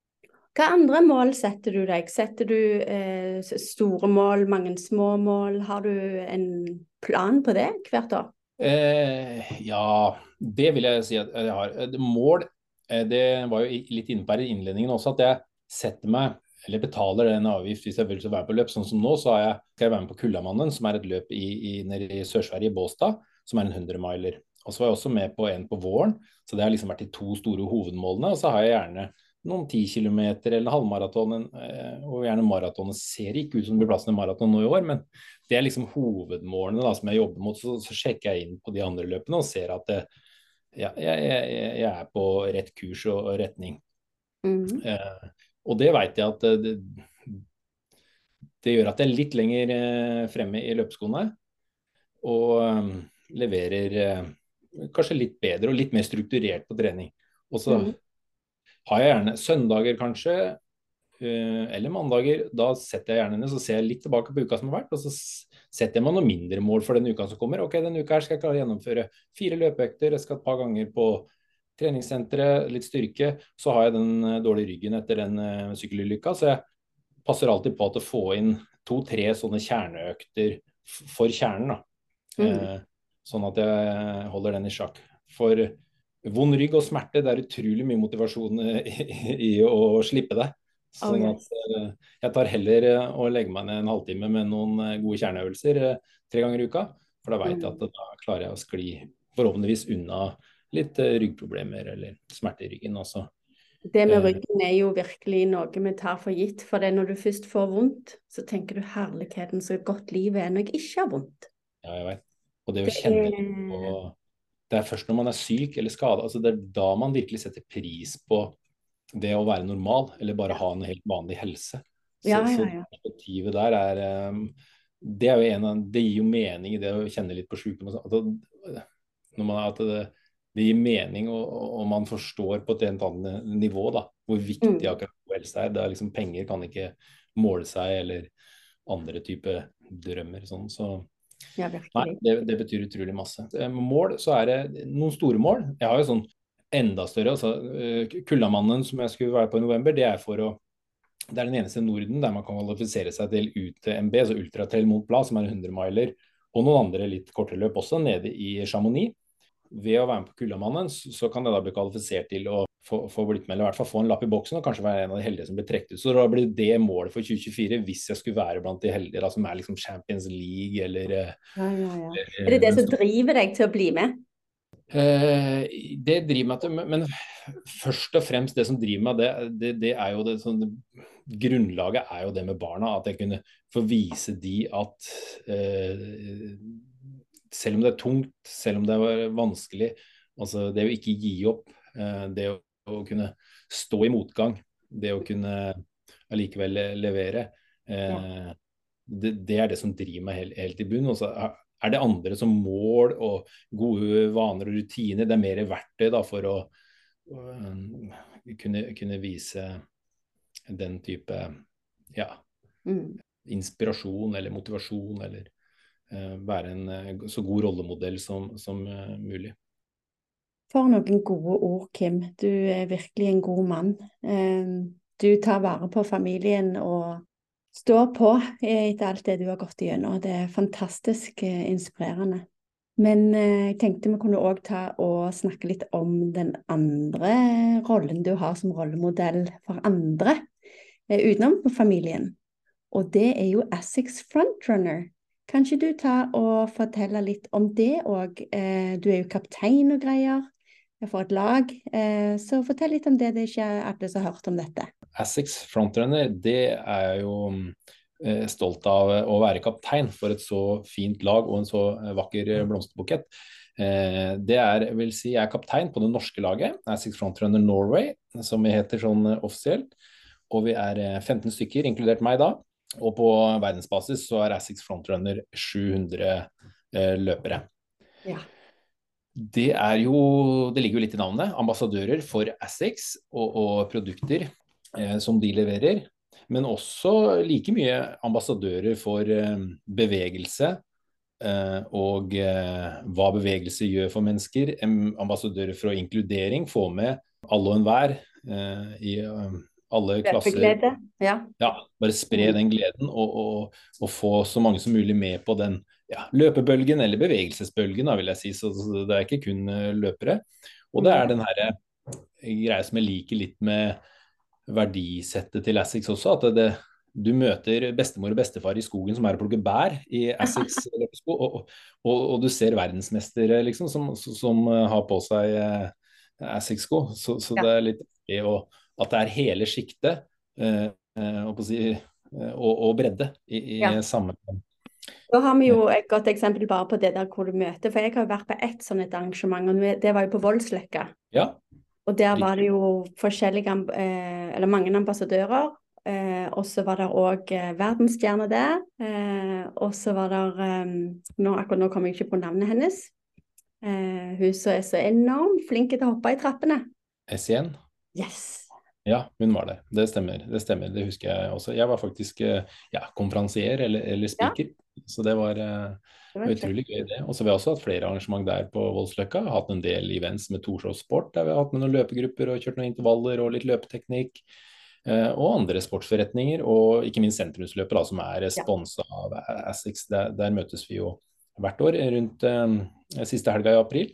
Hva andre mål setter du deg? Setter du eh, store mål, mange små mål? Har du en plan på det hvert år? Eh, ja, det vil jeg si at jeg har. Eh, mål, eh, det var jo litt inne på her i innledningen også, at jeg setter meg eller betaler en avgift hvis jeg vil være på løp. Sånn som nå, så jeg, skal jeg være med på Kullamannen, som er et løp i, i, nede i Sør-Sverige, Båstad, som er en 100-miler. Og så var jeg også med på en på våren, så det har liksom vært de to store hovedmålene. Og så har jeg gjerne noen 10 km eller halvmaraton, eh, og gjerne maraton. Det ser ikke ut som det blir plass til maraton nå i år, men det er liksom hovedmålene da, som jeg jobber mot. Så, så, sjekker jeg inn på de andre løpene og ser at det, ja, jeg, jeg, jeg, er på rett kurs og, og retning. Mm. Eh, og det veit jeg at det, det, gjør at jeg er litt lenger eh, fremme i løpeskoene. Og um, leverer eh, kanskje litt bedre og litt mer strukturert på trening. Og så mm har jeg gjerne søndager kanskje, eh, eller mandager. Da setter jeg gjerne ned så ser jeg litt tilbake på uka som har vært, og så setter jeg meg noen mindre mål for den uka som kommer. Ok, denne uka her skal jeg klare å gjennomføre fire løpeøkter, jeg skal et par ganger på treningssenteret, litt styrke. Så har jeg den eh, dårlige ryggen etter den uh, sykkelulykka, så jeg passer alltid på at å få inn to-tre sånne kjerneøkter for kjernen. da. Mm. Eh, sånn at jeg holder den i sjakk. For vond rygg og smerte, det er utrolig mye motivasjon i, i å slippe det. Sånn at uh, jeg tar heller å legge meg ned en halvtime med noen uh, gode kjerneøvelser tre ganger i uka. For da veit jeg mm. at da klarer jeg å skli forhåpentligvis unna litt ryggproblemer eller smerte i ryggen også. Det med ryggen er jo virkelig noe vi tar for gitt. For det når du først får vondt, så tenker du herligheten så godt livet er når jeg ikke har vondt. Ja, jeg vet. Og det å kjenne på det er først når man er syk eller skada, altså det er da man virkelig setter pris på det å være normal, eller bare ha en helt vanlig helse. Så, ja, ja, ja. så perspektivet der er um, det, er jo en av, det gir jo mening i det å kjenne litt på sykdom. At det, det, gir mening, og, og, man forstår på et annet nivå da, hvor viktig mm. akkurat god helse er. Det er liksom, penger kan ikke måle seg, eller andre typer drømmer. Sånn, så ja, Nei, det, det, betyr utrolig masse. Eh, mål, så er det noen store mål. Jeg har jo sånn enda større. altså eh, Kullamannen som jeg skulle være på i november, det er for å det er den eneste i Norden der man kan kvalifisere seg til UTMB, altså Ultratrail Mont Blanc, som er 100 miler, og noen andre litt kortere løp også, nede i Chamonix. Ved å være med på Kullamannen så kan det da bli kvalifisert til å få, få blitt med, eller i hvert fall få en lapp i boksen og kanskje være en av de heldige som blir trukket ut. Så da blir det målet for 2024, hvis jeg skulle være blant de heldige da, som er liksom Champions League eller, ja, ja, ja. Eller, Er det det som driver deg til å bli med? Eh, det driver meg til, men først og fremst det som driver meg, det, det, det er jo det sånn, Grunnlaget er jo det med barna. At jeg kunne få vise de at eh, selv om det er tungt, selv om det er vanskelig, altså det å ikke gi opp, eh, det å, å, kunne stå i motgang, det å kunne allikevel levere, eh, det, det, er det som driver meg helt, helt i bunn. Og så er det andre som mål og gode vaner og rutiner. Det er mer verktøy da, for å, um, kunne, kunne, vise den type ja, mm. inspirasjon eller motivasjon, eller uh, være en uh, så god rollemodell som, som uh, mulig. For noen gode ord, Kim. Du er virkelig en god mann. Du tar vare på familien og står på etter alt det du har gått igjennom. Det er fantastisk eh, inspirerende. Men eh, jeg tenkte vi kunne òg ta og snakke litt om den andre rollen du har som rollemodell for andre, eh, utenom familien. Og det er jo Essex Frontrunner. Kan ikke du ta og fortelle litt om det òg? Du er jo kaptein og greier for et lag. Så fortell litt om det, det er ikke alle som har hørt om dette. Assex frontrunner, det er jo eh, stolt av å være kaptein for et så fint lag og en så eh, vakker eh, blomsterbukett. Det er, vil si, jeg er kaptein på det norske laget, Assex Frontrunner Norway, som vi heter sånn offisielt. Og vi er 15 stykker, inkludert meg da. Og på verdensbasis så er Assex Frontrunner 700 løpere. Ja. Det er jo, det ligger jo litt i navnet, ambassadører for Essex og, og produkter Eh, som de leverer. Men også like mye ambassadører for eh, bevegelse eh, og hva bevegelse gjør for mennesker. Ambassadører for inkludering, få med alle og enhver i alle klasser. Ja. ja. bare spre mm. den gleden og, og, og, få så mange som mulig med på den ja, løpebølgen, eller bevegelsesbølgen, da, vil jeg si. Så, så det er ikke kun løpere. Og det er den her greia som jeg liker litt med verdisettet til Assix også. At det, du møter bestemor og bestefar i skogen som er og plukker bær i Assix løpesko, og, og, og, du ser verdensmestere liksom, som, som, har på seg eh, Assix-sko. Så, så ja. det er litt artig at det er hele sjiktet eh, eh si, eh, og, og, bredde i, i ja. samme da har vi jo et godt eksempel bare på det der hvor du møter. For jeg har jo vært på ett sånt arrangement, og det var jo på Voldsløkka. Ja. Og der var det jo forskjellige, eh, eller mange ambassadører. Eh, og så var det òg eh, verdensstjerner der. Eh, og så var det nå, Akkurat nå kommer jeg ikke på navnet hennes. Eh, hun som er så enormt flink til å hoppe i trappene. S1? Yes. Ja, hun var der. Det stemmer. Det stemmer, det husker jeg også. Jeg var faktisk ja, konferansier eller, eller speaker, ja. så det var det var utrolig gøy, det. Og så har vi også hatt flere arrangement der på Voldsløkka. Hatt en del events med Torshov Sport, der vi har hatt med noen løpegrupper og kjørt noen intervaller og litt løpeteknikk. Eh, og andre sportsforretninger, og ikke minst sentrumsløpet, da, som er sponsa av Assix. Der, der, møtes vi jo hvert år rundt eh, siste helga i april.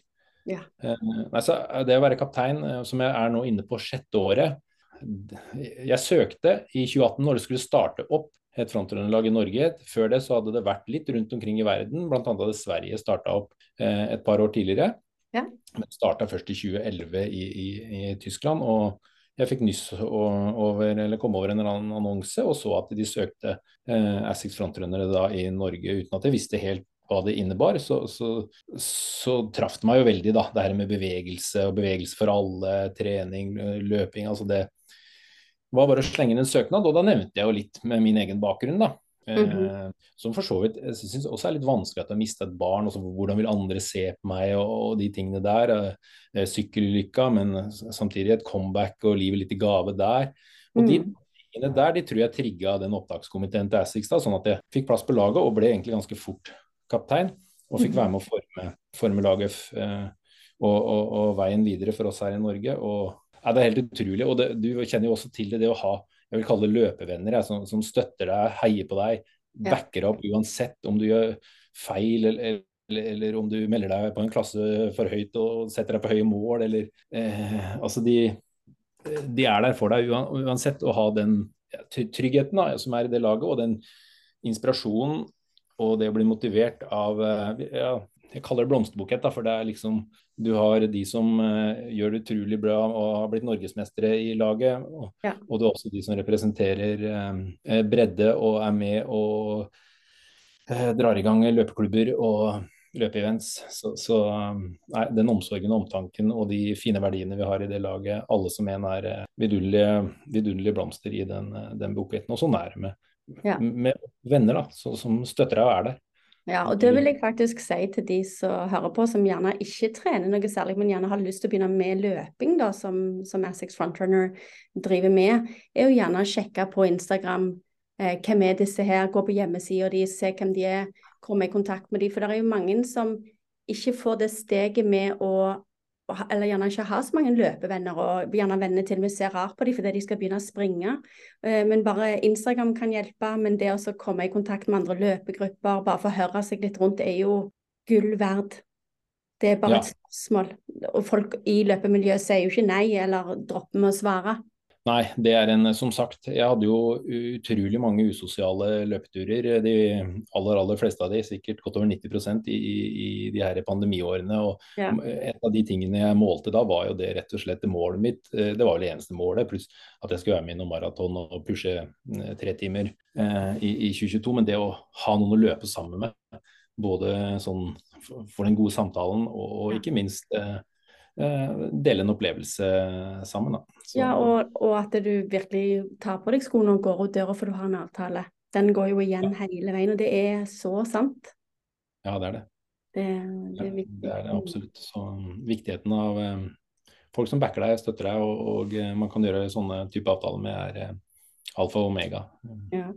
Ja. Eh, altså, det å være kaptein, eh, som jeg er nå inne på sjette året Jeg søkte i 2018 når det skulle starte opp et frontrunnerlag i Norge. Før det så hadde det vært litt rundt omkring i verden, bl.a. hadde Sverige starta opp eh, et par år tidligere. Ja. Men starta først i 2011 i, i, i, Tyskland. og jeg fikk nyss over, eller kom over en eller annen annonse og så at de søkte eh, Assix frontrunnere da i Norge uten at jeg visste helt hva det innebar, så, så, så traff det meg jo veldig, da. Det her med bevegelse og bevegelse for alle, trening, løping. altså det var bare å slenge inn en søknad, og da nevnte jeg jo litt med min egen bakgrunn, da. Mm -hmm. Som for så vidt jeg synes også er litt vanskelig at jeg har mista et barn. og Hvordan vil andre se på meg og, og de tingene der. Eh, sykkellykka, men samtidig et comeback og livet litt i gave der. Og mm. de tingene der de tror jeg trigga den opptakskomiteen til Assix, sånn at jeg fikk plass på laget og ble egentlig ganske fort kaptein. Og fikk mhm. være med å forme, forme laget eh, og, og, og, veien videre for oss her i Norge. og ja, det er helt utrolig. Og det, du kjenner jo også til det, det å ha jeg vil kalle det løpevenner jeg, som, som, støtter deg, heier på deg, backer opp uansett om du gjør feil eller, eller, eller, om du melder deg på en klasse for høyt og setter deg på høye mål. Eller, eh, altså de, de er der for deg uansett. Å ha den tryggheten da, som er i det laget, og den inspirasjonen og det å bli motivert av ja, Jeg kaller det blomsterbukett, for det er liksom Du har de som uh, gjør det utrolig bra og har blitt norgesmestere i laget. Og, ja. og du har også de som representerer uh, bredde og er med og drar i gang løpeklubber og løpeevents. Så, så nei, den omsorgen og omtanken og de fine verdiene vi har i det laget, alle som en er vidunderlige, vidunderlige blomster i den, den buketten. Og sånn er det med ja. med venner da, så, som støtter deg og er der. Ja, og det vil jeg faktisk si til de som hører på, som gjerne ikke trener noe særlig, men gjerne har lyst til å begynne med løping, da, som, som Essex Frontrunner driver med, er jo gjerne å sjekke på Instagram eh, hvem er disse her, gå på hjemmesida de, se hvem de er, komme i kontakt med de, for det er jo mange som ikke får det steget med å eller gjerne ikke har så mange løpevenner, og gjerne vennene til og med ser rart på dem fordi de skal begynne å springe. Eh, men bare Instagram kan hjelpe. Men det å komme i kontakt med andre løpegrupper, bare forhøre høre seg litt rundt, er jo gull verd. Det er bare ja. et spørsmål. Og folk i løpemiljøet sier jo ikke nei eller dropper med å svare. Nei, det er en Som sagt, jeg hadde jo utrolig mange usosiale løpeturer. De aller aller fleste av de, sikkert godt over 90 i, i, de her pandemiårene. og ja. En av de tingene jeg målte da, var jo det rett og slett målet mitt. Eh, det var vel det eneste målet, pluss at jeg skulle være med i noen maraton og pushe eh, tre timer eh, i, i 2022. Men det å ha noen å løpe sammen med, både sånn for den gode samtalen og, og ikke minst eh, Eh, dele en opplevelse sammen. Så, ja, og, og, at du virkelig tar på deg skoene og går ut døra for du har en avtale. Den går jo igjen ja. hele veien, og det er så sant. Ja, det er det. Det, det er. Det er absolutt. Så viktigheten av eh, folk som backer deg, støtter deg, og, og, man kan gjøre sånne type avtaler med, er alfa og omega. Ja.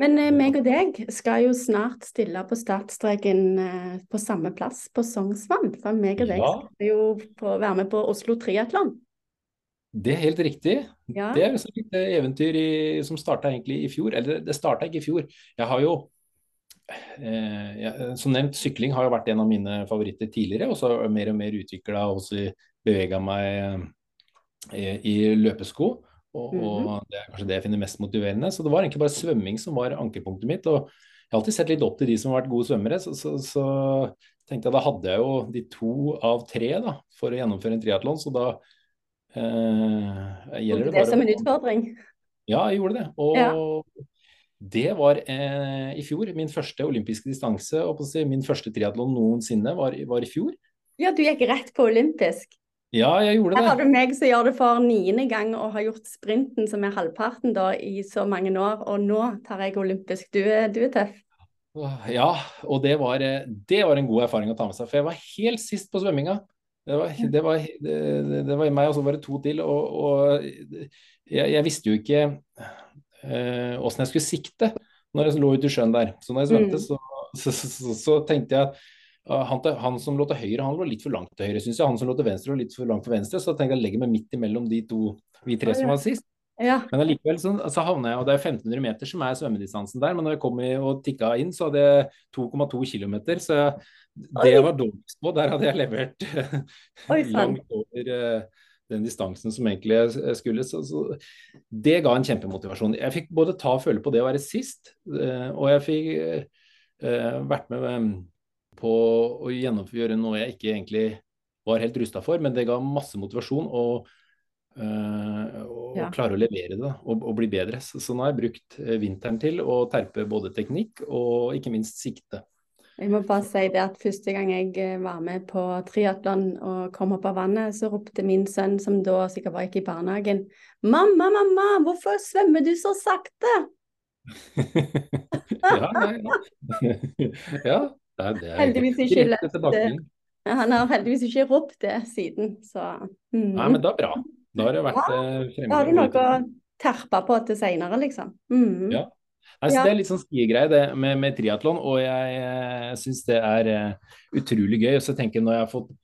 Men eh, meg og deg skal jo snart stille på startstreken eh, på samme plass på Sognsvann. For meg og deg ja. skal jo på, være med på Oslo Triatlon. Det er helt riktig. Ja. Det er et eventyr i, som starta egentlig i fjor. Eller det starta ikke i fjor. Jeg har jo eh, jeg, Som nevnt, sykling har jo vært en av mine favoritter tidligere. Og så mer og mer utvikla også bevega meg eh, i løpesko. Og, og, mhm. det er kanskje det jeg finner mest motiverende. Så det var egentlig bare svømming som var ankepunktet mitt. Og jeg har alltid sett litt opp til de som har vært gode svømmere, så, så, så tenkte jeg da hadde jeg jo de to av tre da, for å gjennomføre en triatlon, så da gjelder det Det som en utfordring? Ja, jeg gjorde det. Og ja. det var eh, i fjor min første olympiske distanse. Og min første triatlon noensinne var, var i fjor. Ja, du gikk rett på olympisk? Ja, jeg gjorde det. Her har du meg som gjør det for niende gang og har gjort sprinten, som er halvparten, da, i så mange år. Og nå tar jeg olympisk. Du, du er tøff. Ja, og det var, det var, en god erfaring å ta med seg. For jeg var helt sist på svømminga. Det var, det var, det var meg, og så var det to til. Og, og jeg, jeg, visste jo ikke åssen uh, jeg skulle sikte når jeg lå ute i sjøen der. Så når jeg svømte, mm. så, så, så, så, tenkte jeg at han, han, som lå til høyre, han lå litt for langt til høyre, syns jeg. Han som lå til venstre, lå litt for langt til venstre. Så jeg tenkte jeg legger meg midt imellom de to, vi tre som var sist. Ja. Men allikevel så, så havna jeg, og det er 1500 meter som er svømmedistansen der, men når jeg kom i, og tikka inn, så hadde jeg 2,2 km. Så det jeg var dårligst på, der hadde jeg levert langt over uh, den distansen som egentlig jeg skulle. Så, så, det ga en kjempemotivasjon. Jeg fikk både ta og føle på det å være sist, uh, og jeg fikk uh, vært med um, på å gjennomføre noe jeg ikke egentlig var helt rusta for, men det ga masse motivasjon å uh, ja. klare å levere det og, og bli bedre. Så, så, nå har jeg brukt eh, vinteren til å terpe både teknikk og ikke minst sikte. Jeg må bare si det at Første gang jeg eh, var med på triatlon og kom opp av vannet, så ropte min sønn, som da sikkert var ikke i barnehagen, 'Mamma, mamma, hvorfor svømmer du så sakte?' ja, ja, ja. ja, det er heldigvis ikke lett Han har heldigvis ikke ropt det siden, så mm. Nei, men det er bra. Da har det vært ja, eh. Da har du noe å terpe på til seinere, liksom. Mm. Ja. Altså, ja. Det er litt sånn skigreie det med, med triatlon, og jeg eh, syns det er eh, utrolig gøy. Og så tenker jeg når jeg har fått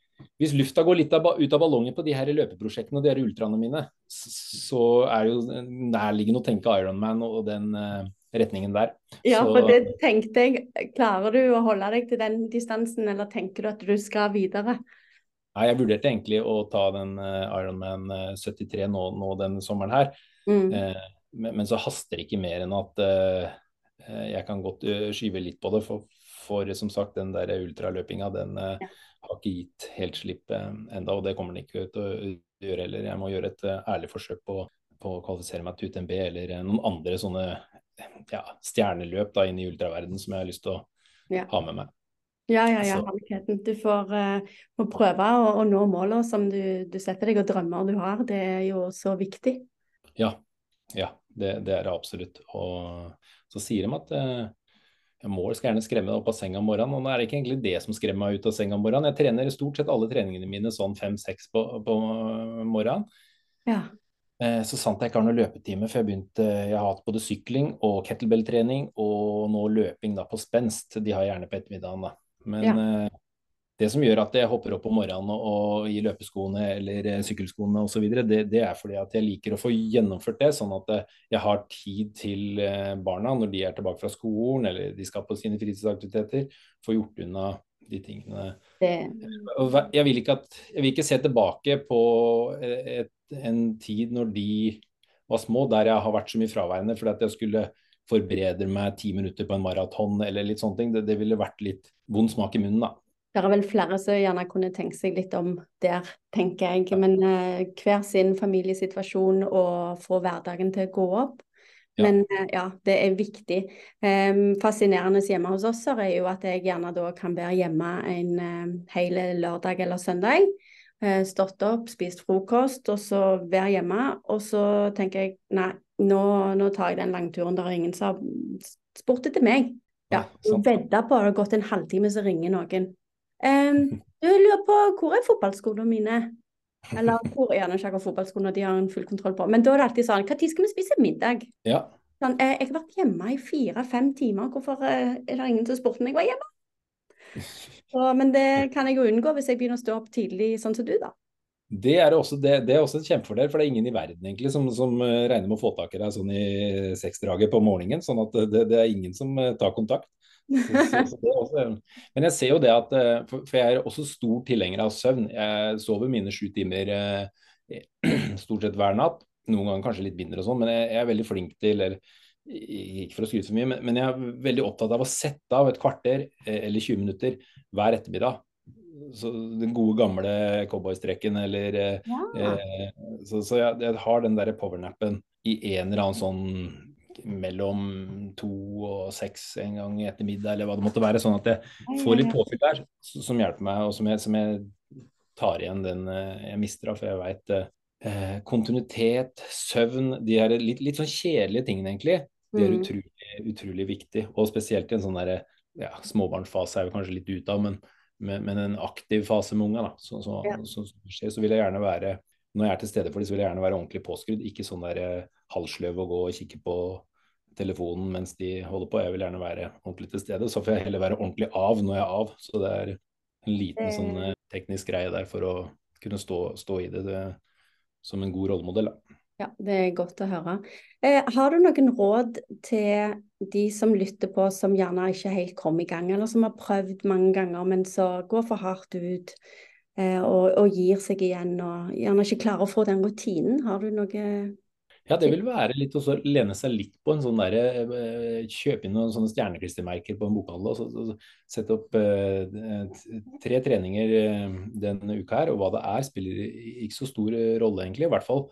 Hvis lufta går litt av, ut av ballongen på de her løpeprosjektene og de her ultraene mine, så er det jo nærliggende å tenke Ironman og den eh, retningen der. Ja, så... for det tenkte jeg. Klarer du å holde deg til den distansen, eller tenker du at du skal videre? Nei, jeg vurderte egentlig å ta den Ironman 73 nå, nå den sommeren her. Mm. Eh, men, men, så haster det ikke mer enn at eh, jeg kan godt skyve litt på det. For, for som sagt, den der ultraløpinga, den ja. har ikke gitt helt slipp enda, og det kommer den ikke til å gjøre heller. Jeg må gjøre et ærlig forsøk på, på å kvalifisere meg til UTMB eller noen andre sånne ja, stjerneløp da, inn i ultraverden som jeg har lyst til å ja. ha med meg. Ja, ja, ja. altså. Du får, uh, prøve å, å, nå målene som du, du, setter deg, og drømmer du har. Det er jo så viktig. Ja, ja det, det er det absolutt. Og så sier de at uh, mål skal gjerne skremme deg opp av senga om morgenen. Og nå er det ikke egentlig det som skremmer meg ut av senga om morgenen. Jeg trener stort sett alle treningene mine sånn fem-seks på, på morgenen. Ja. Eh, så sant jeg ikke har noen løpetime, for jeg begynte, jeg har hatt både sykling og kettlebell-trening og nå løping da på spenst. De har jeg gjerne på ettermiddagen, da. Men ja. uh, det som gjør at jeg hopper opp om morgenen og, og i løpeskoene eller uh, sykkelskoene osv., det, det er fordi at jeg liker å få gjennomført det, sånn at uh, jeg har tid til barna når de er tilbake fra skolen eller de skal på sine fritidsaktiviteter, få gjort unna de tingene. Det... Jeg, vil ikke at, jeg vil ikke se tilbake på et, en tid når de var små, der jeg har vært så mye fraværende fordi at jeg skulle forberede meg ti minutter på en maraton eller litt sånne ting. Det, det, ville vært litt vond smak i munnen, da. Det er vel flere som gjerne kunne tenke seg litt om der, tenker jeg. Men uh, hver sin familiesituasjon og få hverdagen til å gå opp. Ja. Men uh, ja, det er viktig. Um, fascinerende hjemme hos oss er jo at jeg gjerne da kan være hjemme en uh, hel lørdag eller søndag. Uh, stått opp, spist frokost, og så være hjemme. Og så tenker jeg nei, nå, nå, tar jeg den langturen. der er ingen som har spurt etter meg. Ja, Vedda på det har gått en halvtime, så ringer noen. Um, du lurer på hvor er fotballskoene mine? Eller hvor er gjerne ikke akkurat fotballskoene, de har en full kontroll på. Men da er det alltid sånn, når skal vi spise middag? Ja. Sånn, eh, jeg har vært hjemme i fire-fem timer, hvorfor eh, er det ingen som spurte om jeg var hjemme? Så, men det kan jeg jo unngå hvis jeg begynner å stå opp tidlig, sånn som du, da. Det er, også, det, det er også en kjempefordel, for det er ingen i verden egentlig som, som eh, regner med å få tak i deg sånn i seksdraget på morgenen. sånn at det, det, er ingen som eh, tar kontakt. Så, så, så også, men jeg ser jo det at eh, For, for jeg er også stor tilhenger av søvn. Jeg sover mine sju timer stort sett hver natt. Noen ganger kanskje litt mindre og sånn, men jeg, jeg, er veldig flink til eller, Ikke for å skryte for mye, men jeg er veldig opptatt av å sette av et kvarter eller 20 minutter hver ettermiddag så den gode gamle cowboystrekken eller ja. eh, Så, så jeg, jeg, har den derre powernappen i en eller annen sånn mellom to og seks en gang etter middag, eller hva det måtte være. Sånn at jeg får litt påfyll der som hjelper meg, og som jeg, som jeg tar igjen den eh, jeg mister av. For jeg veit eh, kontinuitet, søvn, de her litt, litt sånn kjedelige tingene, egentlig. De er mm. utrolig, utrolig viktig. Og spesielt i en sånn derre ja, småbarnsfase er vi kanskje litt ute av, men men, men en aktiv fase med unga, så, så, ja. så, så, så, vil jeg gjerne være når jeg er til stede for dem, så vil jeg gjerne være ordentlig påskrudd. Ikke sånn der eh, halvsløv og gå og kikke på telefonen mens de holder på. Jeg vil gjerne være ordentlig til stede. Så får jeg heller være ordentlig av når jeg er av. Så det er en liten sånn eh, teknisk greie der for å kunne stå, stå i det, det som en god rollemodell. Da. Ja, det er godt å høre. Eh, har du noen råd til de som lytter på som gjerne ikke helt kom i gang, eller som har prøvd mange ganger, men så går for hardt ut eh, og, og, gir seg igjen, og gjerne ikke klarer å få den rutinen? Har du noe ja, det vil være litt å lene seg litt på en sånn derre eh, Kjøpe inn noen sånne stjerneklistremerker på en bokhandel og så, sette opp eh, tre treninger eh, denne uka her. Og hva det er, spiller ikke så stor rolle, egentlig. I hvert fall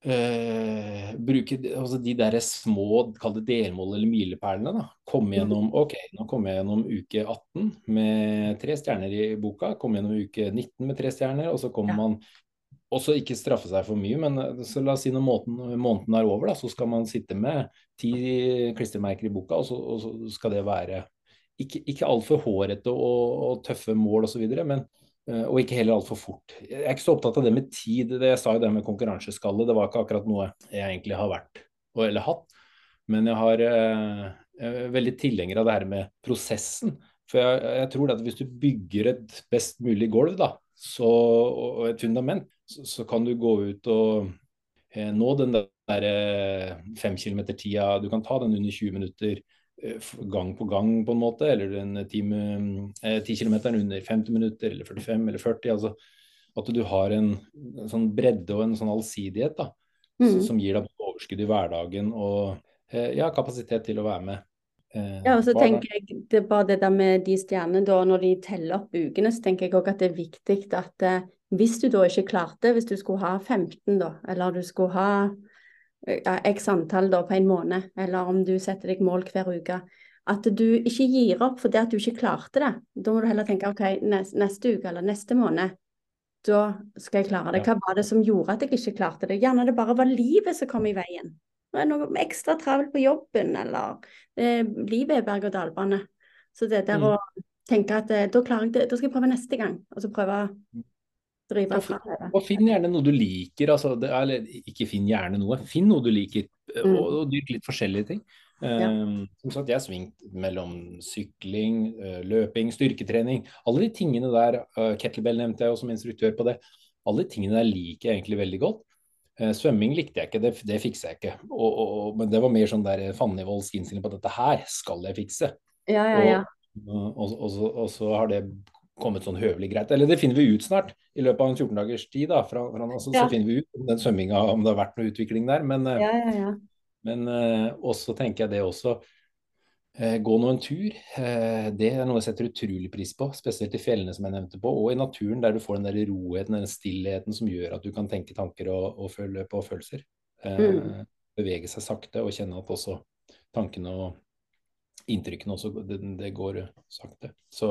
Uh, bruke altså de der små kall det delmål eller milepælene. da, Komme mm. gjennom ok, nå kom jeg gjennom uke 18 med tre stjerner i boka. Komme gjennom uke 19 med tre stjerner. Og så kommer ja. man også ikke straffe seg for mye, men eh, så la oss si når måneden, måneden er over, da, så skal man sitte med ti klistremerker i boka, og så, og så skal det være ikke, ikke altfor hårete og, og tøffe mål osv., men Eh, og ikke heller altfor fort. Jeg er ikke så opptatt av det med tid. Det jeg sa jo det med konkurranseskalle, det var ikke akkurat noe jeg egentlig har vært eller hatt. Men jeg har eh, jeg veldig tilhenger av det her med prosessen. For jeg, jeg, tror at hvis du bygger et best mulig gulv da, så, og et fundament, så, så, kan du gå ut og eh, nå den der eh, fem kilometer-tida. Du kan ta den under 20 minutter. Eh, gang på gang, på en måte, eller den time, eh, 10 km under 50 minutter, eller 45 eller 40. altså at du har en, en sånn bredde og en sånn allsidighet da, mm. som gir deg overskudd i hverdagen og eh, ja, kapasitet til å være med. Eh, ja, og så tenker jeg det bare det der med de stjernene da, når de teller opp ukene, så tenker jeg òg at det er viktig at eh, hvis du da ikke klarte, hvis du skulle ha 15 da, eller du skulle ha x antall da på en måned, eller om du setter deg mål hver uke, at du ikke gir opp fordi at du ikke klarte det. Da må du heller tenke OK, neste uke eller neste måned, da skal jeg klare det. Hva var det som gjorde at jeg ikke klarte det? Gjerne det bare var livet som kom i veien. Det er noe ekstra travelt på jobben, eller eh, livet er berg-og-dal-bane. Så det der mm. å tenke at eh, da klarer jeg det, da skal jeg prøve neste gang. Og så prøve drive og, framover. Og finn gjerne noe du liker, altså, det, eller ikke finn gjerne noe, finn noe du liker. Eh, mm. Og, og dyrk litt forskjellige ting. Ja. Um, som sagt, jeg har svingt mellom sykling, uh, løping, styrketrening. Alle de tingene der, uh, kettlebell nevnte jeg jo som instruktør på det. Alle de tingene der liker jeg egentlig veldig godt. Uh, svømming likte jeg ikke, det, det fikser jeg ikke. Og, og, men det var mer sånn der fandenivoldsk innstilling på at dette her skal jeg fikse. Ja, ja, ja. Og, og, så har det kommet sånn høvelig greit. Eller det finner vi ut snart, i løpet av en 14 dagers tid. da, fra, fra, altså, ja. Så finner vi ut om den svømminga, om det har vært noe utvikling der. Men, ja, ja, ja. Men uh, også tenker jeg det også uh, Gå nå en tur. Det er noe jeg setter utrolig pris på, spesielt i fjellene som jeg nevnte på, og i naturen der du får den der roheten, den stillheten som gjør at du kan tenke tanker og, og føle på følelser. Mm. Bevege seg sakte og kjenne at også tankene og inntrykkene også, det, det går sakte. Så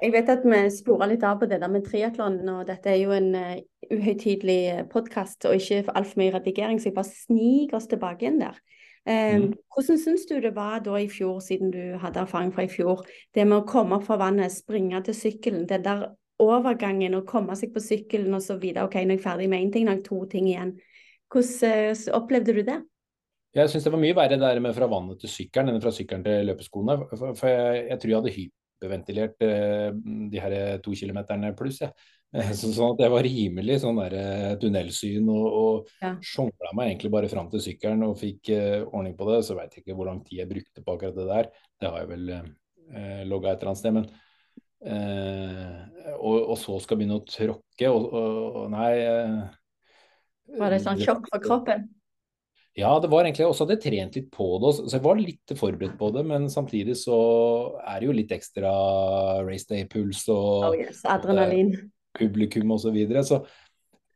jeg vet at vi spora litt av på det der med triatlon, og dette er jo en uh, uhøytidelig podkast og ikke for altfor mye redigering, så jeg bare sniker oss tilbake inn der. Um, mm. Hvordan syns du det var da i fjor, siden du hadde erfaring fra i fjor, det med å komme opp fra vannet, springe til sykkelen, den der overgangen, å komme seg på sykkelen og så videre, OK, nå er jeg ferdig med én ting, nå har jeg to ting igjen. Hvordan uh, opplevde du det? Jeg syns det var mye verre det der med fra vannet til sykkelen enn fra sykkelen til løpeskoene. For, for jeg, jeg, tror jeg hadde hyp hyperventilert eh, de her to kilometerne pluss. Ja. Så, sånn at jeg var rimelig sånn der eh, tunnelsyn og, og ja. sjongla meg egentlig bare fram til sykkelen og fikk uh, ordning på det. Så veit jeg ikke hvor lang tid jeg brukte på akkurat det der. Det har jeg vel uh, logga et eller annet sted. Men uh, og, og, så skal begynne å tråkke og, og, nei Var det sånn sjokk for kroppen? Ja, det var egentlig også at jeg trent litt på det, så jeg var litt forberedt på det. Men samtidig så er det jo litt ekstra race day-puls og oh yes, adrenalin. publikum osv. Så, videre. så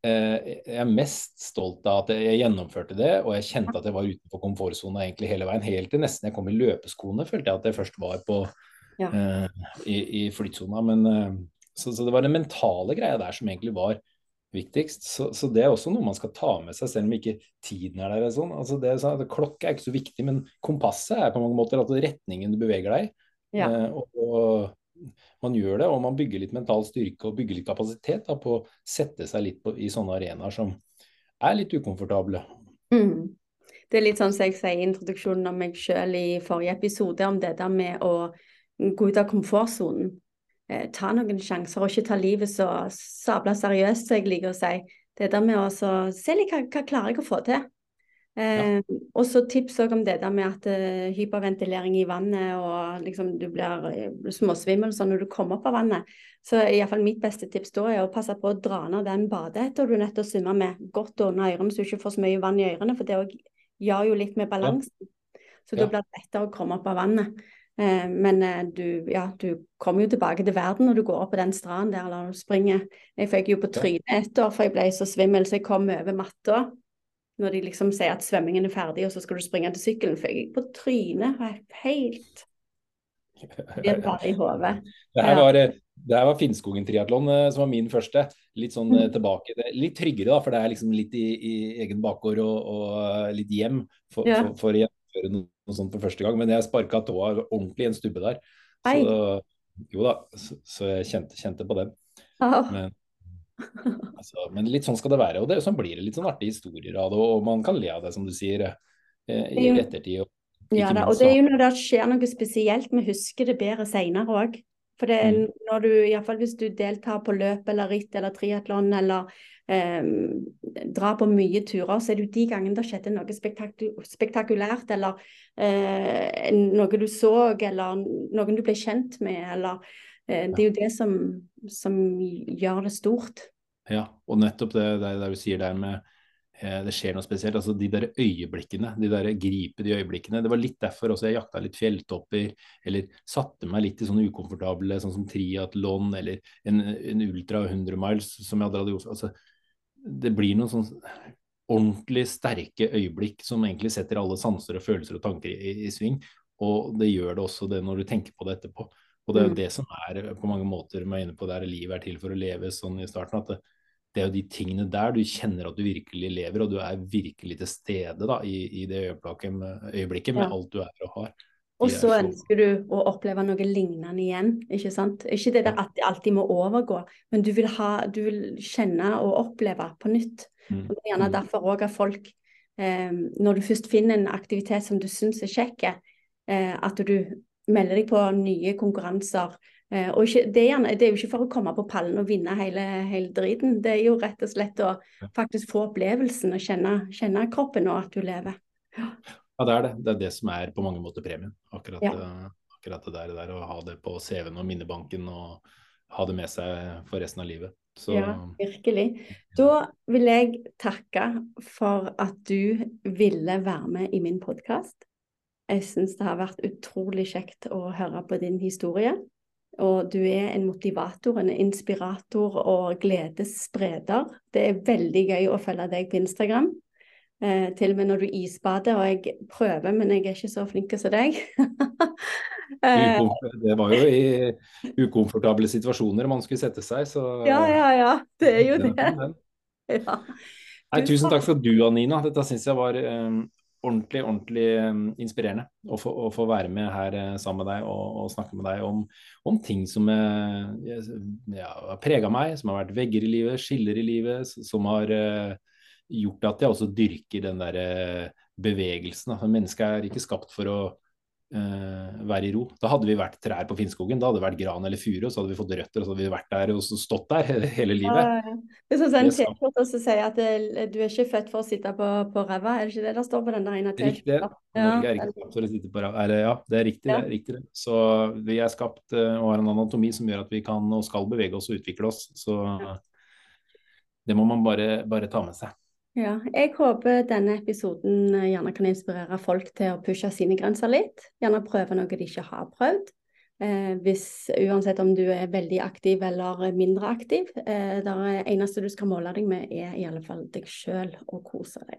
eh, jeg er mest stolt av at jeg gjennomførte det, og jeg kjente at jeg var utenfor komfortsona egentlig hele veien. Helt til nesten jeg kom i løpeskoene, følte jeg at jeg først var på ja. eh, i, i flytsona. Men eh, så, så, det var den mentale greia der som egentlig var viktigst. Så, så, det er også noe man skal ta med seg, selv om ikke tiden er der. Sånn. Altså det, så, det, klokka er ikke så viktig, men kompasset er på mange måter altså retningen du beveger deg ja. eh, og, og, man gjør det, og man bygger litt mental styrke og bygger litt kapasitet da, på å sette seg litt på, i sånne arenaer som er litt ukomfortable. Mm. Det er litt sånn som jeg sier i introduksjonen av meg sjøl i forrige episode, om det der med å gå ut av komfortsonen eh, ta noen sjanser og ikke ta livet så sabla seriøst, som jeg liker å si. Det der med å se litt hva, hva klarer jeg å få til. Eh, ja. Og så tips òg om det der med at uh, hyperventilering i vannet og liksom du blir uh, småsvimmel sånn når du kommer opp av vannet. Så iallfall mitt beste tips da er å passe på å dra ned den badehetta du er nødt til å svømme med, godt under ørene så du ikke får så mye vann i ørene, for det gjør jo litt med balansen. Ja. Så da blir det lettere å komme opp av vannet. Eh, men eh, du, ja, du kommer jo tilbake til verden når du går opp på den stranden der eller du springer. Jeg fikk jo på trynet et år, for jeg ble så svimmel, så jeg kom over matta. Når de liksom sier at svømmingen er ferdig, og så skal du springe til sykkelen. For jeg gikk på trynet. Var helt Det bare i hodet. Det her var, det her var Finnskogen-triatlon eh, som var min første. Litt sånn mm. tilbake. Litt tryggere, da, for det er liksom litt i, i egen bakgård og, og litt hjem for, ja. for, for, å gjennomføre noe noe sånt for første gang, men jeg sparka tåa ordentlig i en stubbe der. Så, jo da, så, så jeg kjente, kjente, på den. Men, altså, men, litt sånn skal det være. Og det, sånn blir det litt sånn artige historier av det, og man kan le av det, som du sier, eh, i ettertid. Og, ja, da, og det er jo når det skjer noe spesielt, vi husker det bedre seinere òg. For det mm. når du, iallfall hvis du deltar på løp eller ritt eller triatlon eller eh, drar på mye turer, så er det jo de gangene det skjedde noe spektakulært eller eh, noe du så eller noen du ble kjent med eller eh, Det er jo det som, som gjør det stort. Ja, og nettopp det, det, det du sier der med det skjer noe spesielt. altså De der øyeblikkene, de der gripe de øyeblikkene. Det var litt derfor også jeg jakta litt fjelltopper, eller satte meg litt i sånne ukomfortable, sånn som triatlon eller en, en ultra 100 miles som jeg hadde gjort. Altså, det blir noen sånn ordentlig sterke øyeblikk som egentlig setter alle sanser og følelser og tanker i, i, sving. Og det gjør det også det når du tenker på det etterpå. Og det er jo mm. det som er på mange måter man er inne på der livet er til for å leve sånn i starten. at det, det er jo de tingene der du kjenner at du virkelig lever, og du er virkelig til stede da, i, i det øyeblikket, øyeblikket med ja. alt du er og har. Og så ønsker du å oppleve noe lignende igjen. Ikke sant? Ikke det der at det alltid må overgå, men du vil, ha, du vil kjenne og oppleve på nytt. Mm. Og Det er gjerne mm. derfor òg at folk, eh, når du først finner en aktivitet som du syns er kjekk, eh, at du melder deg på nye konkurranser og ikke, det, er gjerne, det, er jo ikke for å komme på pallen og vinne hele, hele, driten. Det er jo rett og slett å faktisk få opplevelsen og kjenne, kjenne kroppen og at du lever. Ja. ja, det er det. Det er det som er på mange måter premien. Akkurat, ja. Eh, akkurat det der, der, å ha det på CV-en og minnebanken og ha det med seg for resten av livet. Så... Ja, virkelig. Da vil jeg takke for at du ville være med i min podkast. Jeg syns det har vært utrolig kjekt å høre på din historie. Og du er en motivator, en inspirator og gledesspreder. Det er veldig gøy å følge deg på Instagram. Eh, til og med når du isbader, og jeg prøver, men jeg er ikke så flink som deg. Eh, det var jo i ukomfortable situasjoner man skulle sette seg, så Ja, ja, ja. Det er jo det. Ja. Nei, tusen takk for du, Anina. Dette syns jeg var um, ordentlig, ordentlig um, inspirerende å få, å få, være med her uh, sammen med deg og, og, snakke med deg om, om ting som uh, ja, har prega meg, som har vært vegger i livet, skiller i livet, som har uh, gjort at jeg også dyrker den der bevegelsen. Mennesket er ikke skapt for å være i ro. Da hadde vi vært trær på Finnskogen, da hadde det vært gran eller furu, så hadde vi fått røtter, og så hadde vi vært der og stått der hele livet. Det er en T-skjorte som sier at det, du er ikke født for å sitte på, på ræva, er det ikke det det står på den ene T-skjorta? Ja, det er riktig. Det er riktig. Så vi er skapt uh, og har en anatomi som gjør at vi kan og skal bevege oss og utvikle oss. Så det må man bare, bare ta med seg. Ja, jeg håper denne episoden eh, gjerne kan inspirere folk til å pushe sine grenser litt. Gjerne prøve noe de ikke har prøvd. Eh, hvis, uansett om du er veldig aktiv eller mindre aktiv. Eh, det eneste du skal måle deg med, er i alle fall deg sjøl og kose deg.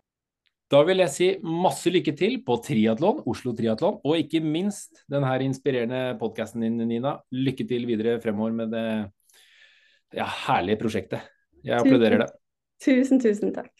Da vil jeg si masse lykke til på triatlon, Oslo Triatlon, og ikke minst denne inspirerende podkasten din, Nina. Lykke til videre fremover med det ja, herlige prosjektet. Jeg applauderer det. Tusen, tusen takk.